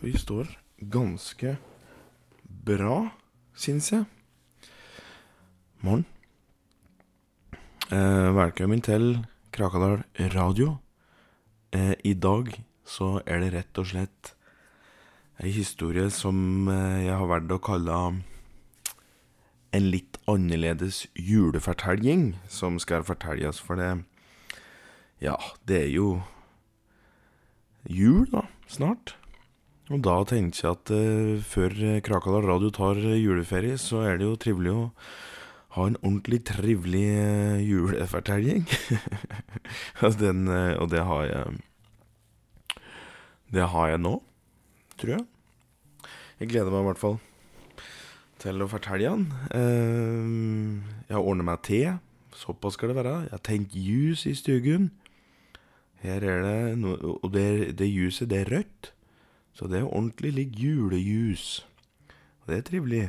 vi står ganske bra, syns jeg. Morgen. Eh, velkommen til Krakadal radio. Eh, I dag så er det rett og slett ei historie som eh, jeg har valgt å kalle en litt annerledes julefortelling som skal fortelles, for det Ja, det er jo jul, da, snart. Og da tenkte jeg at eh, før Krakadal Radio tar juleferie, så er det jo trivelig å ha en ordentlig trivelig eh, julefortelling. Den, eh, og det har jeg Det har jeg nå, tror jeg. Jeg gleder meg i hvert fall til å fortelle den. Eh, jeg har ordnet meg te. Såpass skal det være. Jeg har tenkt ljus i stuen. Her er det noe Og det, det ljuset, det er rødt. Så det er ordentlig litt julejus. Og det er trivelig.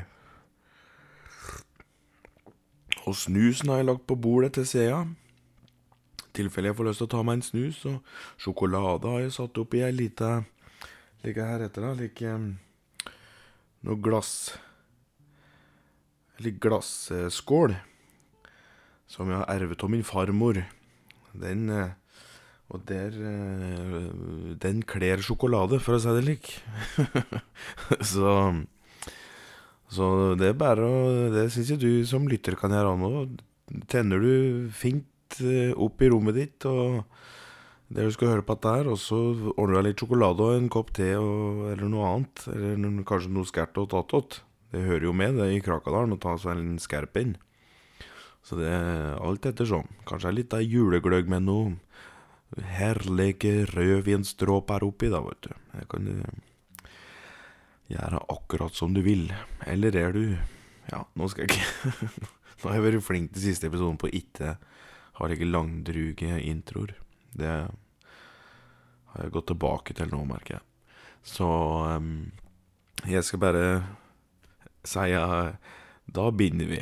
Og snusen har jeg lagt på bordet til Sea. I tilfelle jeg får lyst til å ta meg en snus. Og sjokolade har jeg satt oppi ei lita Like her etter, da. Like um, noe glass Eller glasskål. Som jeg har ervet av min farmor. Den eh, Og der eh, Den kler sjokolade, for å si det slik. så Så det er bare å Det syns jeg du som lytter kan gjøre nå. Tenner du fint eh, opp i rommet ditt og det du skal høre på dette her, og så ordner du deg litt sjokolade og en kopp te og, eller noe annet. Eller kanskje noe skært og tatt Det hører jo med det er i Krakadalen å ta seg en skerp inn. Så det er alt ettersom. Kanskje litt av julegløgg med noe herlige rødvinsdråper oppi, da, vet du. Det kan du gjøre akkurat som du vil. Eller er du Ja, nå skal jeg ikke Nå har jeg vært flink til siste episoden på ikke har ikke langdruge introer. Det har jeg gått tilbake til nå, merker jeg. Så um, jeg skal bare si uh, Da begynner vi.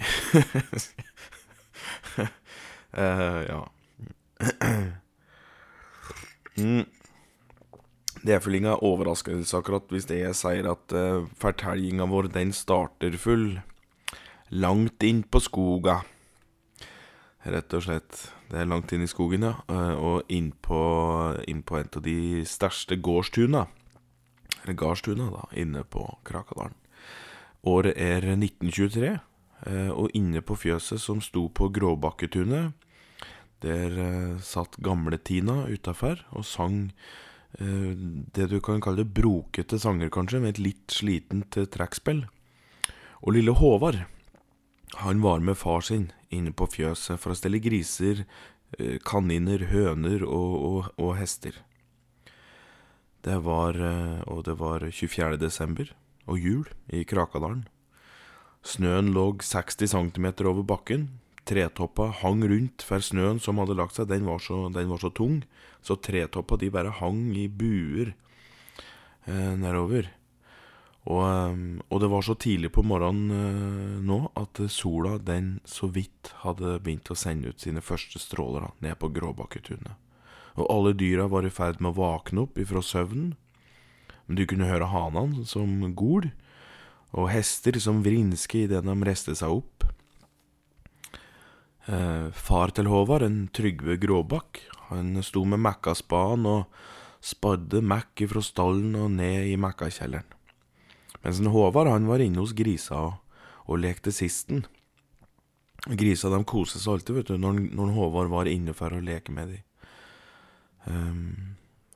uh, ja. mm. Det er overraskelse akkurat hvis det jeg sier at uh, fortellinga vår den starter full langt inn på skoga. Rett og slett. Det er langt inn i skogen, ja. eh, Og inn på, inn på en av de største gårdstuna. Eller gardstuna, da, inne på Krakadalen. Året er 1923, eh, og inne på fjøset som sto på Gråbakketunet, der eh, satt gamle Tina utafor og sang eh, det du kan kalle brokete sanger, kanskje, med et litt slitent eh, trekkspill. Og lille Håvard, han var med far sin inne på fjøset for å stelle griser, eh, kaniner, høner og, og, og hester. Det var, eh, og det var 24. desember og jul i Krakadalen. Snøen lå 60 cm over bakken. Tretoppa hang rundt, for snøen som hadde lagt seg, den var så, den var så tung, så tretoppa de bare hang i buer eh, nedover. Og, eh, og det var så tidlig på morgenen eh, nå at sola den så vidt hadde begynt å sende ut sine første stråler ned på Gråbakketunet. Og alle dyra var i ferd med å våkne opp ifra søvnen. Men du kunne høre hanene som gol, og hester som vrinske idet de reiste seg opp. Eh, far til Håvard, en Trygve Gråbakk, han sto med Mækkaspaden og spadde mekk fra stallen og ned i mekkakjelleren. Mens en Håvard han var inne hos grisa og, og lekte sisten. Grisa de koser seg alltid vet du, når, når Håvard var inne for å leke med dem. Um,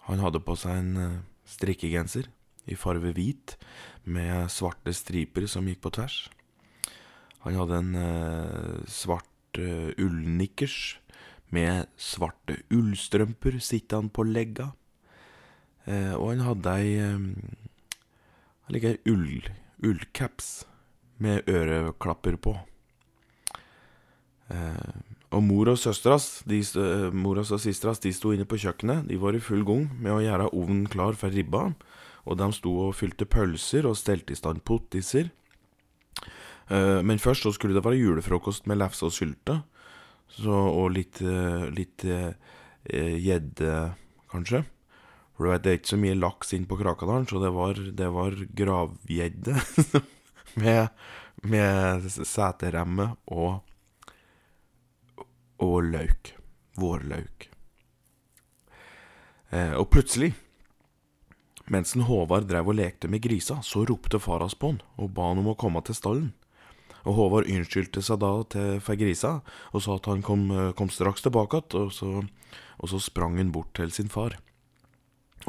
han hadde på seg en eh, strikkegenser i farve hvit med svarte striper som gikk på tvers. Han hadde en uh, svart uh, ullnikkers med svarte ullstrømper sittende på legga. Eh, og han hadde ei um, like ull, ullcaps med øreklapper på. Eh, og mor og søstras eh, de sto inne på kjøkkenet. De var i full gang med å gjøre ovnen klar for ribba. Og de sto og fylte pølser og stelte i stand pottiser. Eh, men først så skulle det være julefrokost med lefse og sylte. Så, og litt eh, eh, gjedde, kanskje. For du vet, det er ikke så mye laks inn på Krakadalen, så det var, det var gravgjedde med, med seteremme og og løk. Vårløk. Eh, og plutselig, mens en Håvard drev og lekte med grisa, så ropte far hans på han og ba han om å komme til stallen. Og Håvard unnskyldte seg da til for grisa og sa at han kom, kom straks tilbake igjen, og, og så sprang han bort til sin far.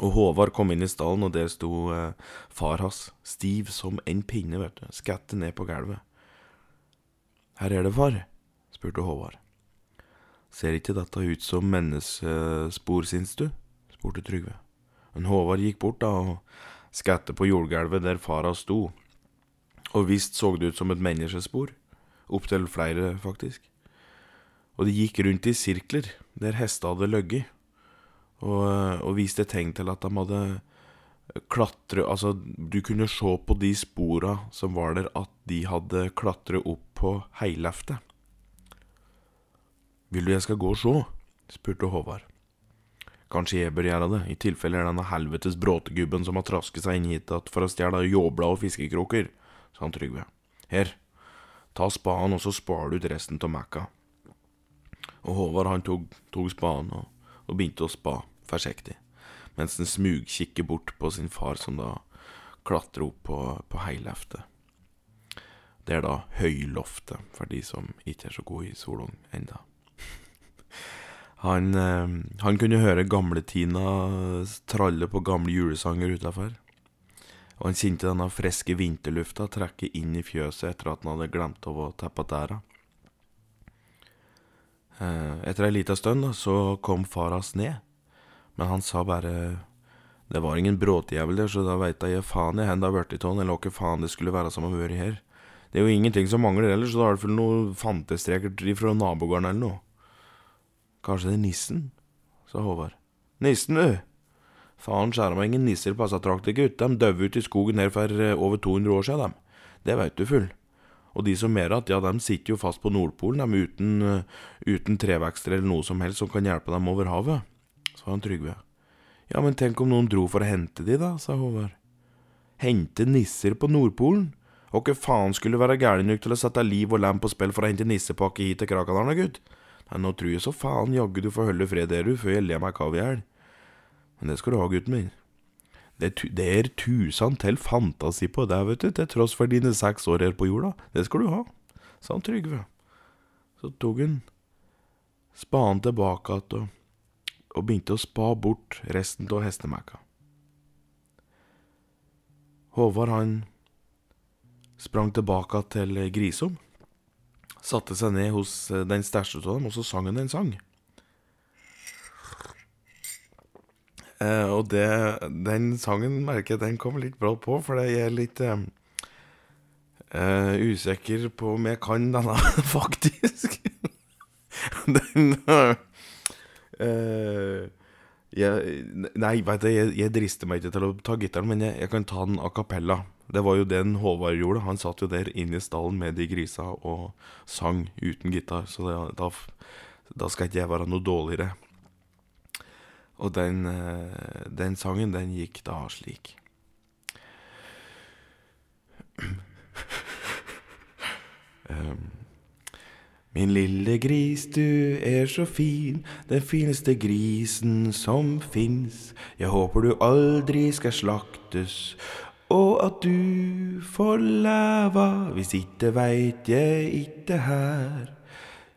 Og Håvard kom inn i stallen, og der sto eh, far hans, stiv som en pinne, vet du, skatte ned på gulvet. Her er det, far? spurte Håvard. Ser ikke dette ut som menneskespor, syns du? spurte Trygve. Men Håvard gikk bort da og skatte på jordgulvet der far hans sto. Og visst så det ut som et menneskespor. Opptil flere, faktisk. Og de gikk rundt i sirkler der hestene hadde løgget og, og viste tegn til at de hadde klatre Altså, du kunne se på de spora som var der, at de hadde klatret opp på heileftet. Vil du jeg skal gå og se? spurte Håvard. Kanskje jeg bør gjøre det, i tilfelle er denne helvetes bråtegubben som har trasket seg inn hit att for å stjele jåbla og fiskekroker, sa han Trygve. Her, ta spaden, og så sparer du ut resten av mekka. Og Håvard han tok, tok spaden og, og begynte å spa, forsiktig, mens han smugkikker bort på sin far, som da klatrer opp på, på heileftet. Det er da høyloftet, for de som ikke er så gode i solung enda. Han, eh, han kunne høre gamle-Tina tralle på gamle julesanger utafor. Og han kjente denne friske vinterlufta trekke inn i fjøset etter at han hadde glemt av å teppe tæra. Eh, Etter ei lita stund så kom far hans ned, men han sa bare Det var ingen bråtjævel der, så da veit jeg faen i hvor det har blitt av eller hva faen det skulle være som har vært her. Det er jo ingenting som mangler ellers, så da er det vel noe fantestreker fra nabogården eller noe. Kanskje det er nissen, sa Håvard. Nissen, du! Faen skjæra meg ingen nisser passa disse trakter, gutt. De døde ut i skogen her for eh, over 200 år siden, dem. Det veit du, full. Og de som mer at, ja, de sitter jo fast på Nordpolen, de uten, eh, uten trevekster eller noe som helst som kan hjelpe dem over havet, sa han Trygve. Ja, men tenk om noen dro for å hente de, da, sa Håvard. Hente nisser på Nordpolen? Og hva faen skulle være gæren nok til å sette liv og lem på spill for å hente nissepakke hit til Krakadalen, gutt? Nei, nå tror jeg så faen jaggu du får holde fred der, du, før jeg ler meg kav. Men det skal du ha, gutten min. Det, det er tusen til fantasi på deg, vet du, til tross for dine seks år her på jorda. Det skal du ha, sa han Trygve. Så tok han spaden tilbake igjen og, og begynte å spa bort resten av hestemekka. Håvard, han sprang tilbake til Grisom, satte seg ned hos eh, den største av dem, og så sang han en sang. Eh, og det, den sangen merker jeg den kom litt bra på, for jeg er litt eh, eh, usikker på om jeg kan denne, faktisk. den eh, jeg, Nei, veit du, jeg, jeg drister meg ikke til å ta gitaren, men jeg, jeg kan ta den a cappella. Det var jo den Håvard gjorde. Han satt jo der inne i stallen med de grisa og sang uten gitar, så det, da, da skal ikke jeg være noe dårligere. Og den, eh, den sangen, den gikk da slik. um, Min lille gris, du er så fin, den fineste grisen som fins. Jeg håper du aldri skal slaktes, og at du får leva. Hvis ikke veit jeg ikke her.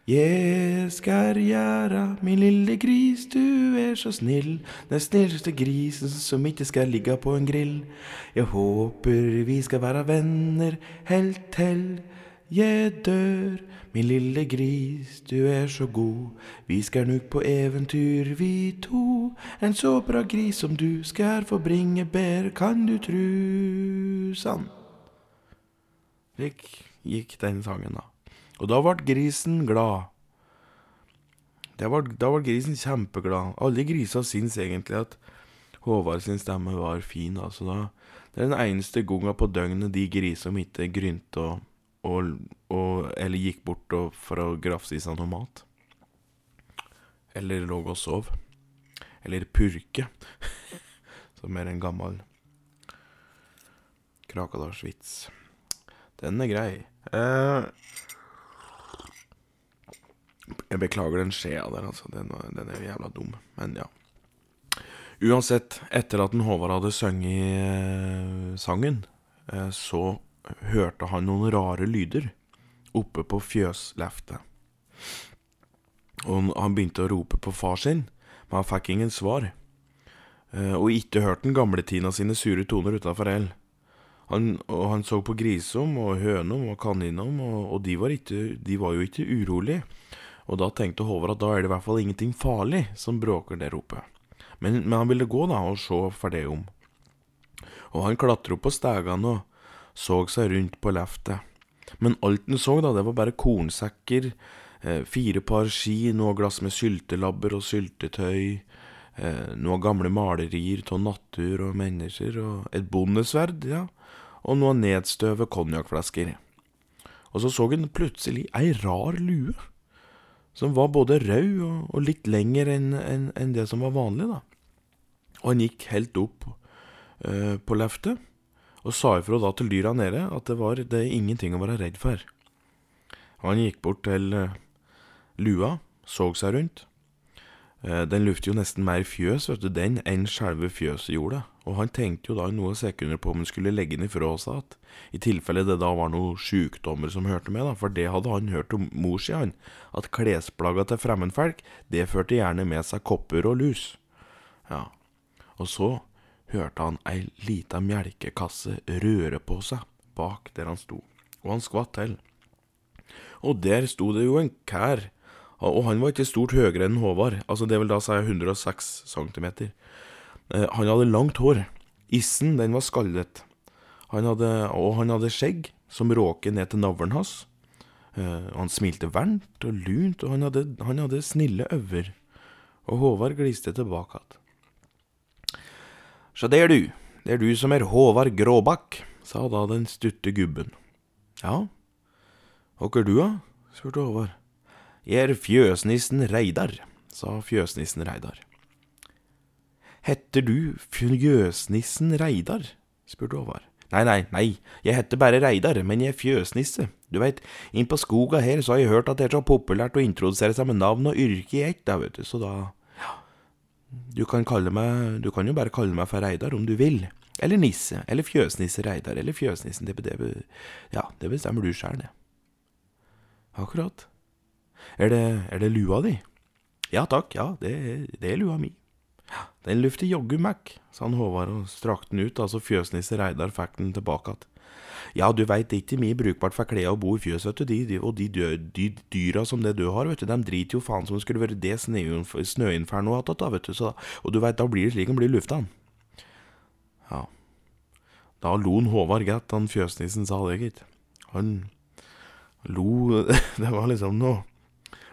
Jeg skal gjøre, min lille gris, du er så snill, den snilleste grisen som ikke skal ligge på en grill. Jeg håper vi skal være venner helt til jeg dør. Min lille gris, du er så god, vi skal nok på eventyr, vi to. En så bra gris som du skal få bringe bær, kan du tru, sann. Slik gikk den sangen, da. Og da ble grisen glad. Var, da ble grisen kjempeglad. Alle griser syns egentlig at Håvard sin stemme var fin. Altså da, det er den eneste gangen på døgnet de grisene ikke grynte og, og, og Eller gikk bort og, for å grafse i seg noe mat. Eller lå og sov. Eller purke. som er en gammel Krakadalsvits. Den er grei. Eh, jeg beklager den skjea der, altså. Den, den er jævla dum. Men ja. Uansett, etter at den Håvard hadde sunget eh, sangen, eh, så hørte han noen rare lyder oppe på fjøsleftet. Og han begynte å rope på far sin, men han fikk ingen svar. Eh, og ikke hørte den gamle Tina sine sure toner utafor el. Han, og han så på grisom og hønom og kaninom, og, og de, var ikke, de var jo ikke urolige. Og da tenkte Håvard at da er det i hvert fall ingenting farlig som bråker det ropet. Men, men han ville gå da og se for det om. Og han klatra opp på stegene og så seg rundt på leftet. Men alt han så, da, det var bare kornsekker, eh, fire par ski, noe glass med syltelabber og syltetøy, eh, noen gamle malerier av natur og mennesker, og et bondesverd, ja, og noen nedstøve konjakkflasker. Og så så han plutselig ei rar lue som var både rød og, og litt lengre enn en, en det som var vanlig, da. Og han gikk helt opp uh, på løftet og sa ifra da til dyra nede at det var det er ingenting å være redd for. Han gikk bort til uh, lua, så seg rundt. Uh, den lukter jo nesten mer fjøs, vet du, den enn selve fjøset gjorde. Og han tenkte jo da i noen sekunder på om han skulle legge den ifra seg igjen, i tilfelle det da var noen sjukdommer som hørte med, da, for det hadde han hørt om mor si, han, at klesplagga til fremmedfolk, det førte gjerne med seg kopper og lus. Ja, og så hørte han ei lita melkekasse røre på seg bak der han sto, og han skvatt til. Og der sto det jo en kær, og han var ikke stort høyere enn Håvard, altså det vil da si 106 centimeter. Eh, han hadde langt hår. Issen, den var skallet. Han hadde, og han hadde skjegg som råket ned til navlen hans. Uh, han smilte varmt og lunt, og han hadde, han hadde snille øyne. Og Håvard gliste tilbake igjen. Så det er du, det er du som er Håvard Gråbakk, sa da den stutte gubben. Ja, og hva er du, da? spurte Håvard. Er fjøsnissen Reidar, sa fjøsnissen Reidar. Heter du fjøsnissen Reidar? spurte Håvard. Nei, nei, nei, jeg heter bare Reidar, men jeg er fjøsnisse. Du veit, inn på skoga her så har jeg hørt at det er så populært å introdusere seg med navn og yrke i ett, da, vet du, så da ja, du kan kalle meg Du kan jo bare kalle meg for Reidar om du vil. Eller Nisse, eller Fjøsnisse Reidar, eller Fjøsnissen, det, det, ja, det bestemmer du sjæl, det. Akkurat. Er det, er det lua di? Ja takk, ja, det, det er lua mi. Den lufter joggu mækk, sa han Håvard og strakte den ut, altså fjøsnisse Reidar fikk den tilbake att. Ja, du veit, det er ikke mye brukbart for klær å bo i fjøs, vet du, de, og de, dø, de, dyra som det du har, vet du, de driter jo faen som om det skulle vært det snøinferno attåt, da, vet du, så, og du veit, da blir det slik den blir lufta, lufta. Ja, da lo han Håvard greit, han fjøsnissen sa det, gitt. Han lo Det var liksom noe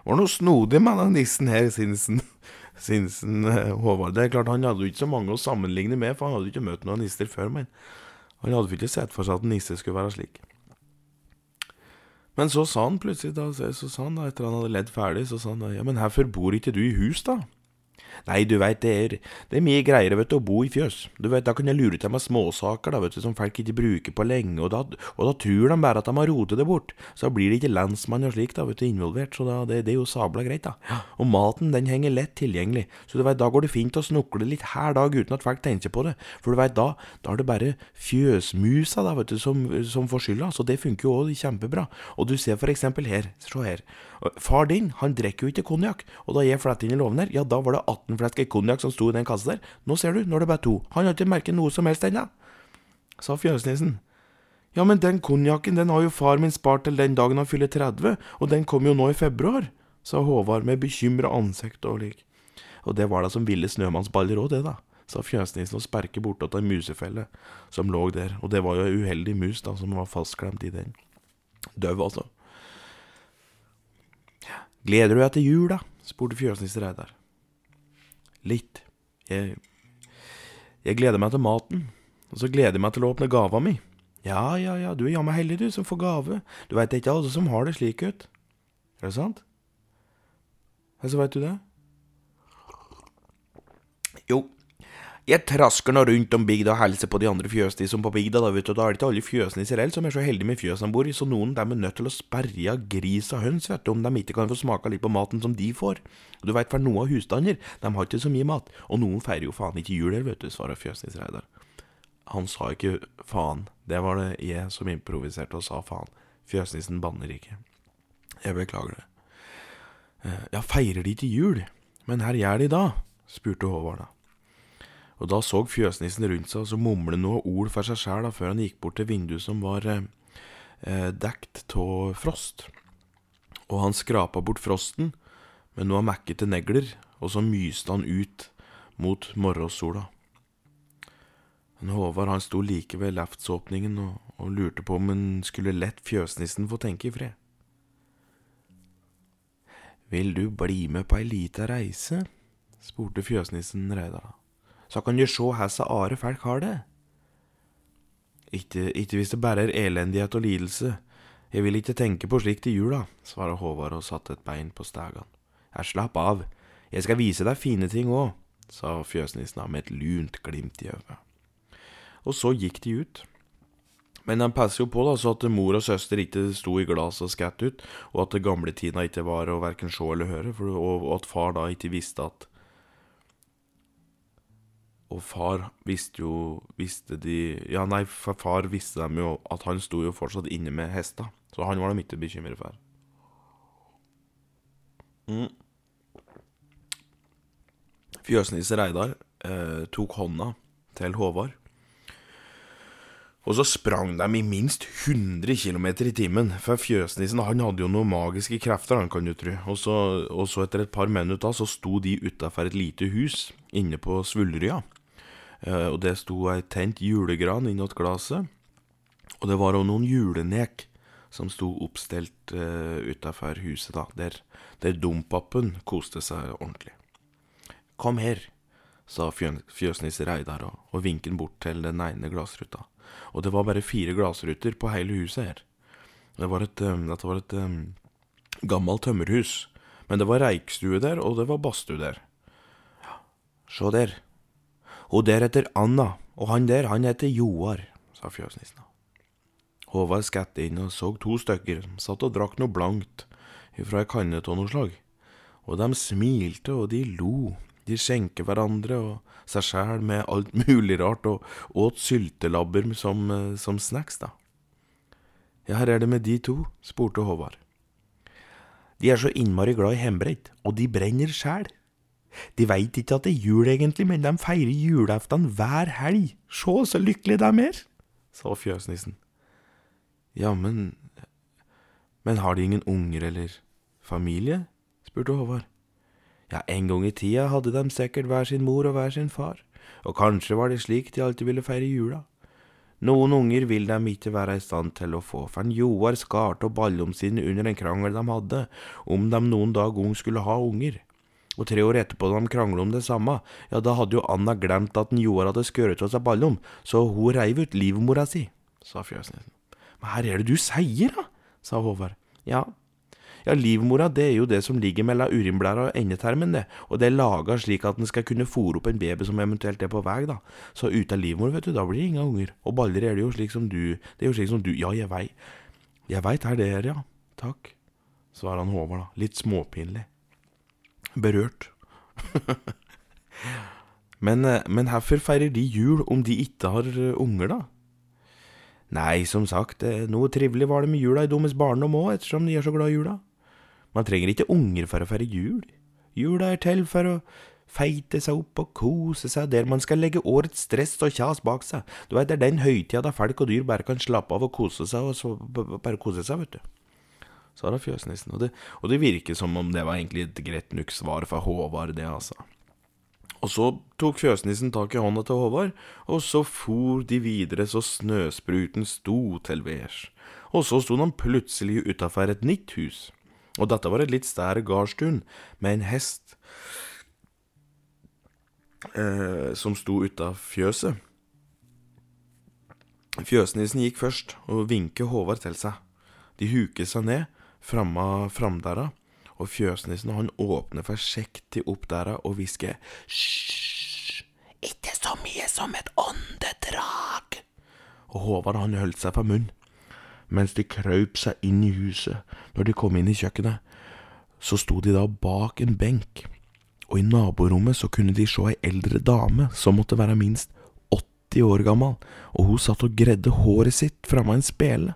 var noe snodig med den nissen her, Sinsen. Sinsen eh, Håvard. Det er klart Han hadde jo ikke så mange å sammenligne med, for han hadde jo ikke møtt noen nisser før. Men han hadde ikke sett for seg at en nisse skulle være slik. Men så sa han plutselig, da, så sa han da, etter han hadde ledd ferdig, så sa han da, ja, men hvorfor bor ikke du i hus, da? Nei, du veit, det, det, er mye greiere vet du, å bo i fjøs. Du vet, Da kan jeg lure til meg småsaker da, vet du, som folk ikke bruker på lenge, og da, og da tror de bare at de har rotet det bort. Så blir det ikke lensmann og slik da, vet du, involvert, så da, det, det, er jo sabla greit, da. Og maten den henger lett tilgjengelig, så du veit, da går det fint å snukle litt hver dag uten at folk tenker på det. For du veit, da, da er det bare fjøsmusa da, vet du, som, som får skylda, så det funker jo òg kjempebra. Og du ser for eksempel her, se her. Far din, han drikker jo ikke konjakk, og da jeg flatt inn i låven her, ja, da var det 18 18 flasker konjakk som sto i den kassa der. Nå ser du, nå er det bare to. Han har ikke merket noe som helst ennå, sa fjøsnissen. Ja, men den konjakken, den har jo far min spart til den dagen han fyller 30, og den kom jo nå i februar, sa Håvard med bekymra ansikt og lik. Og det var da som ville snømannsballer òg, det, da, sa fjøsnissen og sperket bortåt ei musefelle som lå der, og det var jo ei uheldig mus, da, som var fastklemt i den. Døv, altså. Gleder du deg til jul, da? spurte fjøsnisse Reidar. Litt. Jeg, jeg gleder meg til maten, og så gleder jeg meg til å åpne gava mi. Ja, ja, ja, du er jammen heldig, du, som får gave. Du veit ikke alle som har det slik ut. Er det sant? Ja, så veit du det? Jo, Jeg trasker nå rundt om bygda og hilser på de andre fjøsnissene på bygda, da, vet du. Da er det ikke alle fjøsene i Sirel som er så heldige med fjøsene bor i, så noen dem er nødt til å sperre av gris og høns, vet du, om de ikke kan få smake litt på maten som de får. Og du veit, for noen husstander, de har ikke så mye mat, og noen feirer jo faen ikke jul her, vet du, svarer fjøsnis Reidar. Han sa ikke faen, det var det jeg som improviserte og sa faen. Fjøsnissen banner ikke. Jeg beklager det. Eh, ja, feirer de ikke jul? Men her gjør de da? spurte Håvard da og da så fjøsnissen rundt seg og så mumle noe ord for seg sjæl før han gikk bort til vinduet som var eh, eh dekt av frost. Og han skrapa bort frosten med noe mekkete negler, og så myste han ut mot morgensola. Men Håvard han sto like ved leftsåpningen og, og lurte på om han skulle lett fjøsnissen få tenke i fred. Vil du bli med på ei lita reise? spurte fjøsnissen Reidar så kan du se hvordan are folk har det. Ikke, ikke hvis det bare er elendighet og lidelse. Jeg vil ikke tenke på slikt i jula, svarer Håvard og satte et bein på stegene. Jeg slapp av, jeg skal vise deg fine ting òg, sa fjøsnissen med et lunt glimt i øyet. Og så gikk de ut. Men de passer jo på da, så at mor og søster ikke sto i glass og skvatt ut, og at det gamle Tina ikke var å verken se eller høre, for, og, og at far da ikke visste at og far visste jo Visste de Ja, nei, far visste dem jo at han sto jo fortsatt inne med hester. Så han var de ikke bekymret for. Mm. Fjøsnisse Reidar eh, tok hånda til Håvard. Og så sprang de i minst 100 km i timen, for fjøsnissen han hadde jo noen magiske krefter, han kan du tro. Og så, og så etter et par minutter så sto de utafor et lite hus inne på Svulrya. Eh, og det sto ei tent julegran innåt glasset. Og det var òg noen julenek som sto oppstelt uh, utafor huset, da, der, der dompapen koste seg ordentlig. Kom her, sa fjøsnisse Reidar og, og vinket bort til den ene glassruta. Og det var bare fire glassruter på hele huset her. Det var et, um, dette var et um, gammelt tømmerhus, men det var reikstue der, og det var badstue der. Ja, sjå der, og heter Anna, og han der, han heter Joar, sa fjøsnissen. Håvard skvatt inn og så to stykker som satt og drakk noe blankt ifra ei kanne av noe slag. Og de smilte og de lo, de skjenket hverandre og seg sjæl med alt mulig rart, og åt syltelabber som, som snacks, da. Ja, her er det med de to, spurte Håvard. De er så innmari glad i hjemmebrent, og de brenner sjæl. De veit ikke at det er jul egentlig, men de feirer julaften hver helg. Sjå så lykkelige de er, sa fjøsnissen. Ja, men Men har de ingen unger eller familie? spurte Håvard. Ja, en gang i tida hadde de sikkert hver sin mor og hver sin far, og kanskje var det slik de alltid ville feire jula. Noen unger vil de ikke være i stand til å få, for Joar skarte og ballom sine under en krangel de hadde, om de noen dag ung skulle ha unger. Og tre år etterpå, da de krangla om det samme, ja, da hadde jo Anna glemt at den Joar hadde skåret av seg ballom, så hun reiv ut livmora si, sa fjøsnissen. Men her er det du sier, da, sa Håvard. Ja, ja, livmora det er jo det som ligger mellom urinblæra og endetermen, det, og det er laga slik at den skal kunne fòre opp en baby som eventuelt er på vei, da. Så uten livmor, vet du, da blir det ingen unger. Og baller er det jo slik som du, det er jo slik som du, ja, jeg veit, jeg veit her det er, ja, takk, svarer han Håvard da, litt småpinlig berørt. men, eh, men hvorfor feirer de jul om de ikke har eh, unger, da? Nei, som sagt, eh, noe trivelig var det med jula i deres barndom òg, ettersom de er så glad i jula. Man trenger ikke unger for å feire jul. Jula er til for å feite seg opp og kose seg der man skal legge årets stress og kjas bak seg. Du vet, det er den høytida da folk og dyr bare kan slappe av og kose seg, og så bare kose seg, vet du sa fjøsnissen. Og det, og det virker som om det var egentlig et greit nok svar fra Håvard, det, altså. Og så tok fjøsnissen tak i hånda til Håvard, og så for de videre så snøspruten sto til værs. Og så sto han plutselig utafor et nytt hus. Og dette var et litt stær gardstun, med en hest eh, som sto utav fjøset. Fjøsnissen gikk først og vinket Håvard til seg. De huket seg ned, framma der, og fjøsnissen han åpner forsiktig opp der og hvisker Hysj, Ikke så mye som et åndedrag. Og Håvard han holdt seg for munnen. Mens de krøp seg inn i huset når de kom inn i kjøkkenet, så sto de da bak en benk, og i naborommet så kunne de se ei eldre dame som måtte være minst 80 år gammel, og hun satt og gredde håret sitt framme en spele.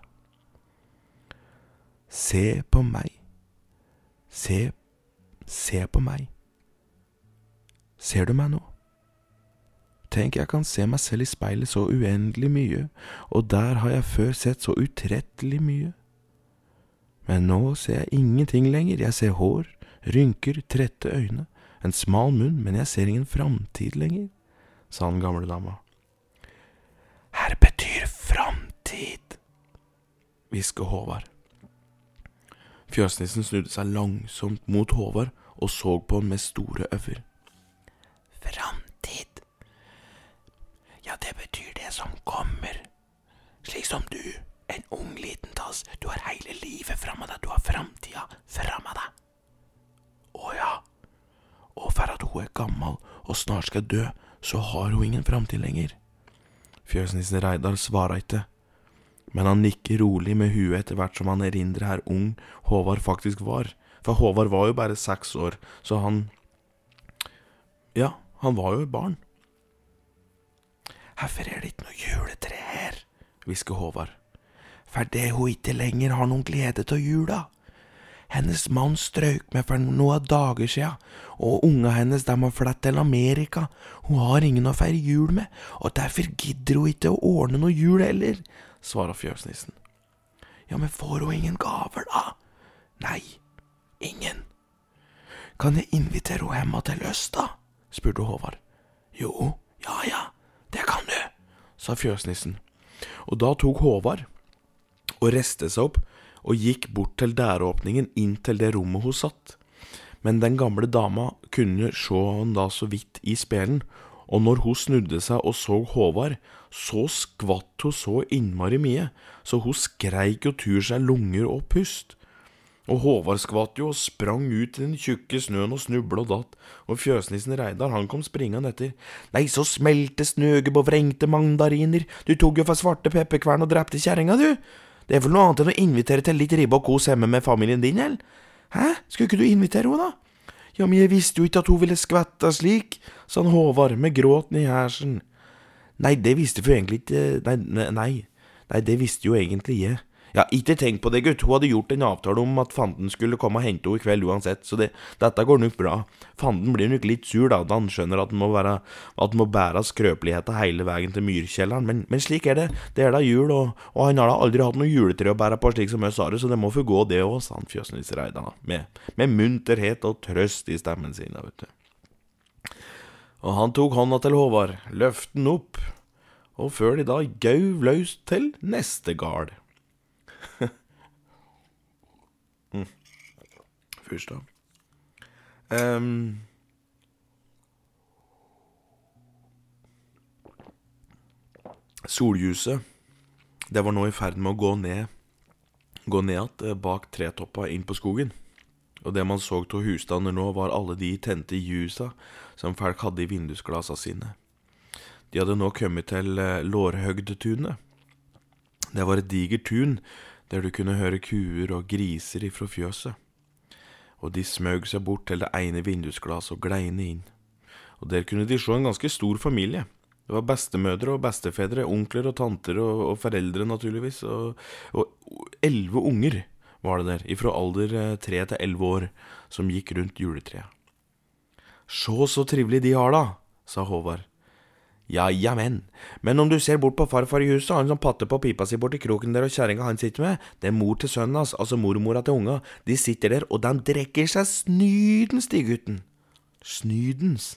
Se på meg. Se, se på meg. Ser du meg nå? Tenk, jeg kan se meg selv i speilet så uendelig mye, og der har jeg før sett så utrettelig mye. Men nå ser jeg ingenting lenger, jeg ser hår, rynker, trette øyne, en smal munn, men jeg ser ingen framtid lenger, sa den gamle dama. Her betyr framtid, hvisker Håvard. Fjøsnissen snudde seg langsomt mot Håvard og så på ham med store øyne. Framtid. Ja, det betyr det som kommer. Slik som du, en ung liten tass. Du har hele livet framme deg, du har framtida framme deg. Å ja. Og for at hun er gammel og snart skal dø, så har hun ingen framtid lenger. Fjøsnissen Reidar svarer ikke men han nikker rolig med huet etter hvert som han erindrer her ung Håvard faktisk var. For Håvard var jo bare seks år, så han Ja, han var jo et barn. Hvorfor er det ikke noe juletre her? hvisker Håvard. Fordi hun ikke lenger har noen glede av jula. Hennes mann strøk med for noen dager sia, og unga hennes dem har flyttet til Amerika. Hun har ingen å feire jul med, og derfor gidder hun ikke å ordne noe jul heller, svarer fjøsnissen. Ja, men får hun ingen gaver, da? Nei, ingen. Kan jeg invitere henne hjemme til Østa? spurte Håvard. Jo, ja ja, det kan du, sa fjøsnissen. Og da tok Håvard og reiste seg opp og gikk bort til døråpningen inn til det rommet hun satt. Men den gamle dama kunne se han da så vidt i spelen, og når hun snudde seg og så Håvard, så skvatt hun så innmari mye, så hun skreik og tur seg lunger og pust. Og Håvard skvatt jo og sprang ut i den tjukke snøen og snubla og datt, og fjøsnissen Reidar han kom springende etter. Nei, så smelte snøget på vrengte mandariner, du tok jo for svarte pepperkvern og drepte kjerringa, du. Det er vel noe annet enn å invitere til litt ribbe og kos hjemme med familien din, eller? Hæ, skulle ikke du invitere henne, da? Ja, men jeg visste jo ikke at hun ville skvette slik, sa Håvard med gråten i hersen. Nei, det visste hun egentlig ikke Nei, nei, nei, det visste jo egentlig jeg. Ja, ikke tenk på det, gutt. Hun hadde gjort en avtale om at fanden skulle komme og hente henne i kveld uansett, så det, dette går nok bra. Fanden blir nok litt sur da, da han skjønner at han må, være, at han må bære skrøpeligheten hele veien til myrkjelleren, men, men, slik er det. Det er da jul, og, og, han har da aldri hatt noe juletre å bære på slik som oss har det, så det må få gå, det òg, sa han Fjøsnils med, med munterhet og trøst i stemmen sin, da, vet du. Og han tok hånda til Håvard, løfte den opp, og før de da gauv løs til neste gard. mm. Først, da. Um, Sollyset, det var nå i ferd med å gå ned Gå ned igjen eh, bak tretoppa inn på skogen. Og det man så av husstander nå, var alle de tente ljusa som folk hadde i vindusglasa sine. De hadde nå kommet til eh, Lårhøgdtunet. Det var et digert tun der du kunne høre kuer og griser ifra fjøset. Og de smøg seg bort til det ene vindusglasset og gleine inn. Og der kunne de se en ganske stor familie. Det var bestemødre og bestefedre, onkler og tanter og, og foreldre, naturligvis. Og elleve unger var det der, ifra alder eh, tre til elleve år, som gikk rundt juletreet. Sjå så trivelig de har, da, sa Håvard. Ja, jammen. Men om du ser bort på farfar i huset, han som patter på pipa si borti kroken der, og kjerringa han sitter med, det er mor til sønnen hans, altså mormora til unga, de sitter der, og de drikker seg snydens, de gutten. Snydens?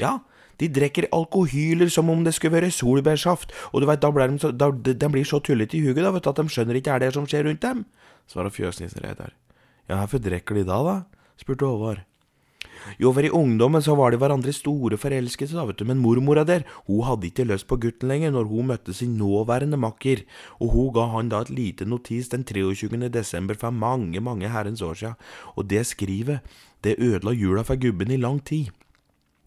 Ja, de drikker alkohyler som om det skulle være solbærsaft, og du veit, da blir de, så, da, de blir så tullete i huget da, vet du, at de skjønner ikke er det som skjer rundt dem, svarer fjøsnissen Reidar. Ja, hvorfor drikker de da, da? spurte Håvard. Jo, for i ungdommen så var de hverandre store forelskede, vet du, men mormora der, hun hadde ikke lyst på gutten lenger når hun møtte sin nåværende makker, og hun ga han da et lite notis den 23. desember for mange, mange herrens år siden, og det skrivet, det ødela jula for gubben i lang tid.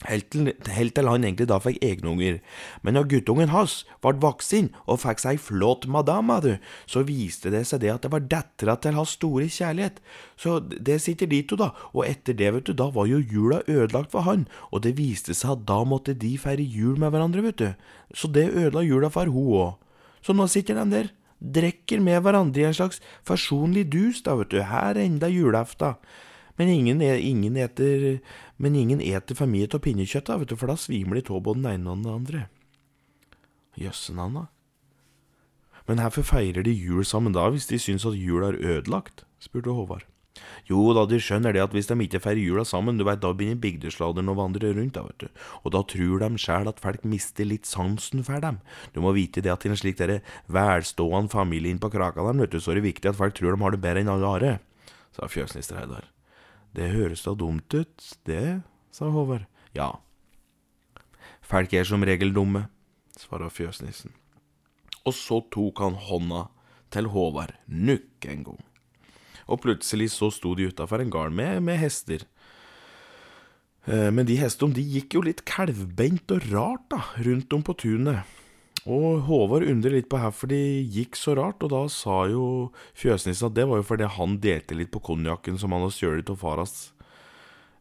Helt til, han egentlig da fikk egne unger. Men når guttungen hans ble voksen og fikk seg flott madama, du, så viste det seg det at det var dattera til hans store kjærlighet. Så det sitter de to, da, og etter det, vet du, da var jo jula ødelagt for han, og det viste seg at da måtte de feire jul med hverandre, vet du. Så det ødela jula for hun òg. Så nå sitter de der, drikker med hverandre i en slags forsonlig dus, da, vet du, her enda julaften. Men ingen, e, ingen, eter, men ingen eter for mye av pinnekjøttet, vet du, for da svimer de av både den ene og den andre. Jøssenavn, da. Men hvorfor feirer de jul sammen da, hvis de syns at jul er ødelagt? spurte Håvard. Jo da, de skjønner det at hvis de ikke feirer jula sammen, du veit, da begynner bygdesladeren å vandre rundt, da, vet du, og da tror de sjæl at folk mister litt sansen for dem. Du må vite det at i en slik derre velstående familie inn på Krakaland, vet du, så er det viktig at folk tror de har det bedre enn alle andre, sa fjøsnister Reidar. Det høres da dumt ut, det, sa Håvard. Ja. Folk er som regel dumme, svarer fjøsnissen. Og så tok han hånda til Håvard nukk en gang. Og plutselig så sto de utafor en gard med, med, hester. Eh, men de hestene de gikk jo litt kalvbeint og rart da, rundt om på tunet. Og Håvard undrer litt på hvorfor de gikk så rart, og da sa jo fjøsnissen at det var jo fordi han delte litt på konjakken som han hadde stjålet av faras,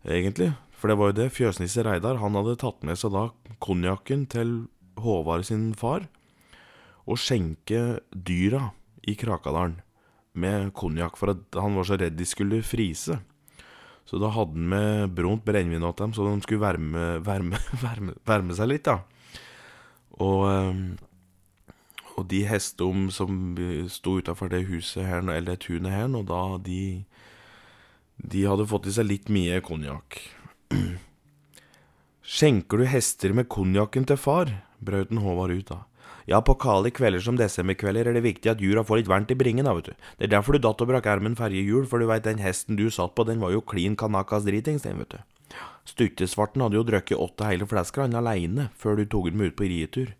egentlig. For det var jo det, fjøsnisse Reidar, han hadde tatt med seg da konjakken til Håvard sin far, og skjenke dyra i Krakadalen med konjakk, for at han var så redd de skulle frise. Så da hadde han med brunt brennevin til dem, så de skulle varme, varme, varme, varme seg litt, da. Og, ehm, og de hestene som sto utafor det huset her, eller det tunet her nå, da de De hadde fått i seg litt mye konjakk. Skjenker du hester med konjakken til far? brøt Håvard ut da. Ja, på kalde kvelder som desemberkvelder er det viktig at jura får litt varmt i bringen, da, vet du. Det er derfor du datt og brakk ermen ferjehjul, for du veit den hesten du satt på, den var jo klin kanakas dritings, den, vet du. Stuttesvarten hadde jo drukket åtte hele flasker han aleine før du tok dem ut på rietur.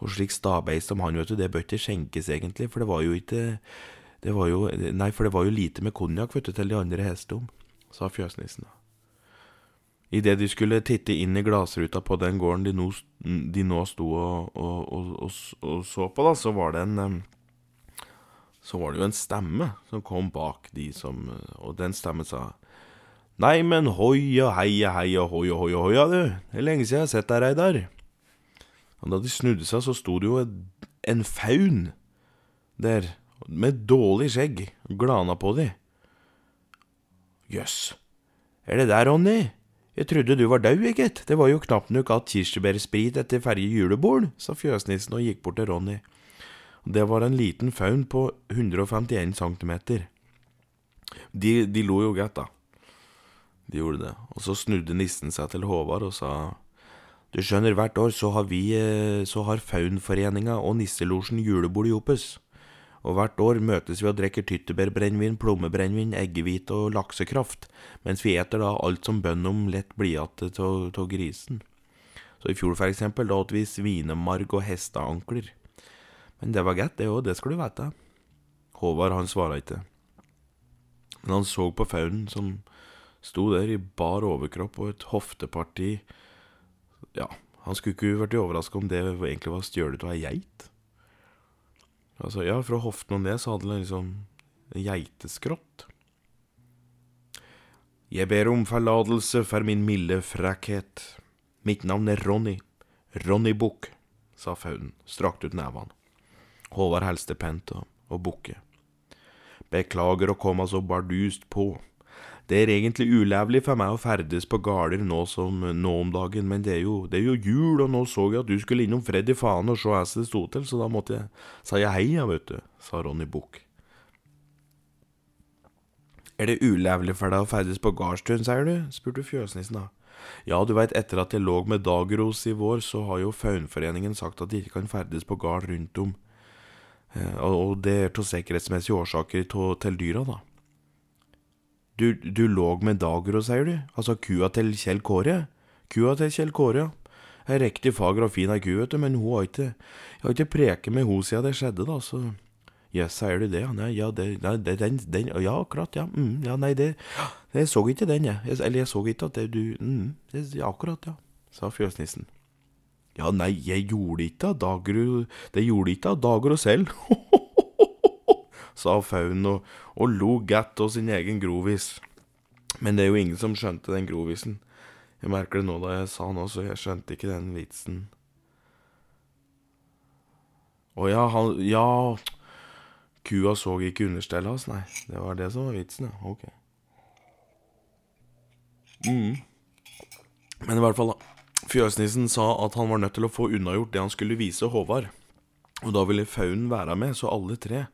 Og slik stabeis som han, vet du, det bør ikke skjenkes egentlig, for det var jo ikke det var jo, Nei, for det var jo lite med konjakk, vet du, til de andre hestene, sa fjøsnissen. Idet de skulle titte inn i glassruta på den gården de nå, de nå sto og, og, og, og, så på, da, så var det en Så var det jo en stemme som kom bak de som Og den stemmen sa Nei, men hoi og hei og hei og hoi og hoi og hoi, du. Det er lenge siden jeg har sett deg, Reidar. Og da de snudde seg, så sto det jo en faun der, med dårlig skjegg, og glana på de. Jøss, er det der, Ronny? Jeg trodde du var død, gitt. Det var jo knapt nok at kirsebærsprit etter ferje julebord, sa fjøsnissen og gikk bort til Ronny. Det var en liten faun på 151 centimeter. De, de lo jo godt, da. De gjorde det. Og så snudde nissen seg til Håvard og sa Du skjønner, hvert år så har vi eh, Så har Faunforeninga og Nisselosjen julebord i Opus. Og hvert år møtes vi og drikker tyttebærbrennevin, plommebrennevin, eggehvite og laksekraft, mens vi eter da alt som bøndom lett blir igjen av grisen. Så i fjor, for eksempel, da åt vi svinemarg og hesteankler. Men det var godt, det òg, det skal du vite. Håvard, han svara ikke. Men han så på faunen som Sto der i bar overkropp og et hofteparti Ja, han skulle ikke vært overraska om det egentlig var stjålet av ei geit. Altså, ja, fra hoften og ned så hadde det liksom en geiteskrott. Jeg ber om forlatelse for min milde frekkhet. Mitt navn er Ronny. Ronny Bukk, sa Fauden, strakte ut nevene. Håvard helste pent og, og bukke. Beklager å komme så bardust på. Det er egentlig ulovlig for meg å ferdes på gårder nå som nå om dagen, men det er, jo, det er jo jul, og nå så jeg at du skulle innom Freddy faen og se hvordan det sto til, så da måtte jeg, sa jeg hei, ja, vet du, sa Ronny Bukk. Er det ulovlig for deg å ferdes på gardstuen, sier du? spurte fjøsnissen da. Ja, du veit, etter at jeg lå med Dagros i vår, så har jo Faunforeningen sagt at de ikke kan ferdes på gard rundt om, eh, og det er av sikkerhetsmessige årsaker til dyra, da. Du, du lå med Dagro, sier du? Altså kua til Kjell Kåre? Kua til Kjell Kåre, ja. Ei riktig fager og fin ei ku, vet du, men hun har ikke Jeg har ikke preket med henne siden det skjedde, da, så Ja, sier du det, ja? Nei, ja, det, nei, den, den Ja, akkurat, ja. Mm, ja, nei, det Jeg så ikke den, jeg. Eller jeg så ikke at det du mm, det, ja, Akkurat, ja. sa fjøsnissen. Ja, nei, jeg gjorde ikke av dager Det gjorde ikke dager og selv, sa Fauno og, lo gatt av sin egen grovis. Men det er jo ingen som skjønte den grovisen. Jeg merker det nå da jeg sa noe, så jeg skjønte ikke den vitsen. Å ja, han Ja, kua så ikke understellet hans, nei. Det var det som var vitsen, ja. Ok. Mm. Men i hvert fall, da. Fjøsnissen sa at han var nødt til å få unnagjort det han skulle vise Håvard. Og da ville Faunen være med, så alle tre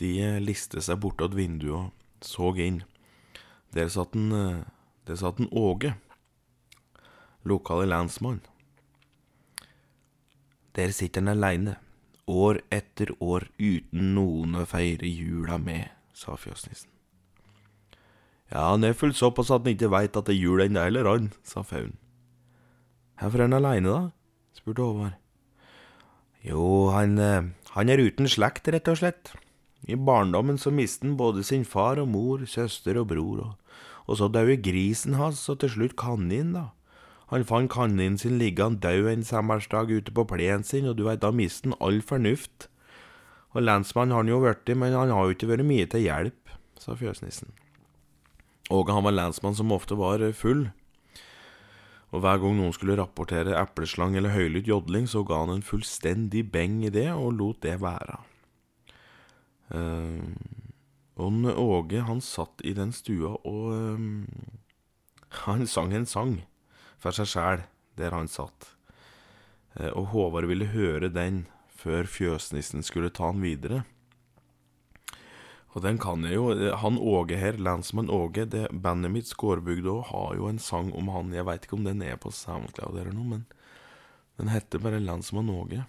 de liste seg bortåt vinduet og så inn. Der satt en, der satt en Åge, lokale lensmann. Der sitter han aleine, år etter år uten noen å feire jula med, sa fjøsnissen. Ja, han er fullt såpass at han ikke veit at det er jul ennå heller, han, sa faunen. Hvorfor er han aleine, da? spurte Håvard. Jo, han, eh, han er uten slekt, rett og slett. I barndommen så mistet han både sin far og mor, søster og bror, og, og så døde grisen hans, og til slutt kaninen, da. Han fant kaninen sin liggende død en sommersdag ute på plenen sin, og du veit, da mistet han all fornuft. Og lensmannen har han jo blitt, men han har jo ikke vært mye til hjelp, sa fjøsnissen. Og han var lensmann som ofte var full. Og hver gang noen skulle rapportere epleslang eller høylytt jodling, så ga han en fullstendig beng i det, og lot det være. Uh, og Åge, han satt i den stua og uh, Han sang en sang for seg sjæl der han satt. Uh, og Håvard ville høre den før fjøsnissen skulle ta han videre. Og den kan jeg jo. Han Åge her, lensmann Åge, det bandet mitt Skårbygda har jo en sang om han. Jeg veit ikke om den er på SoundCloud eller noe, men den heter bare Lensmann Åge.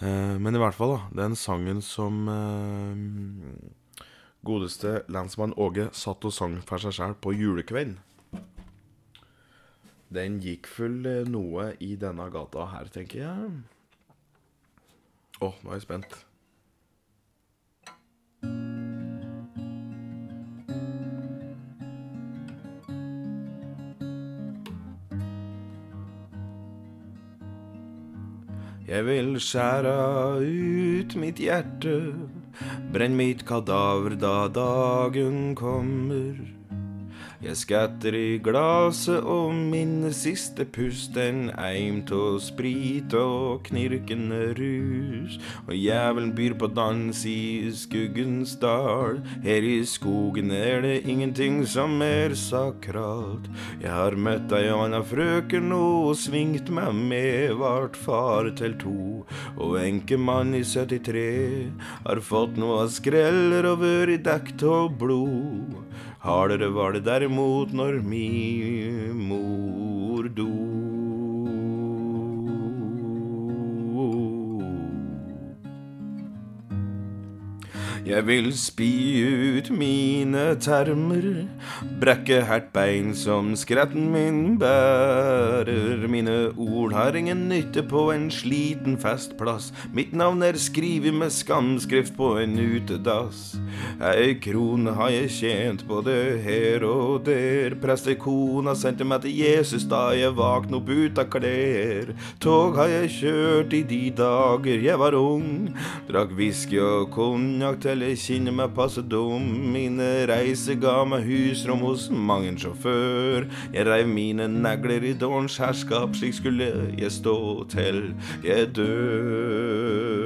Eh, men i hvert fall, da. Den sangen som eh, godeste lensmann Åge satt og sang for seg sjæl på julekvelden. Den gikk vel eh, noe i denne gata her, tenker jeg. Å, oh, nå er jeg spent. Jeg vil skjæra ut mitt hjerte, brenn mitt kadaver da dagen kommer. Jeg skatter i glaset og minner siste pust, en eim tå sprit og knirkende rus. Og jævelen byr på dans i skuggens dal, her i skogen er det ingenting som er sakralt. Jeg har møtt ei anna frøken og svingt meg med, vart far til to, og enkemann i 73 har fått noe skreller og vært dekt av blod. Hardere var det derimot når mi mor do. Jeg vil spy ut mine termer, brekke hardt bein som skretten min bærer. Mine ord har ingen nytte på en sliten festplass. Mitt navn er skrevet med skamskrift på en utedass. Ei krone har jeg tjent både her og der. Prestekona sendte meg til Jesus da jeg våkna opp ut av klær. Tog har jeg kjørt i de dager jeg var ung. Drakk whisky og konjakk til eller kjenner meg passe dum. Mine reiser ga meg husrom hos mang en sjåfør. Jeg reiv mine negler i dårens herskap, slik skulle jeg stå til jeg dør.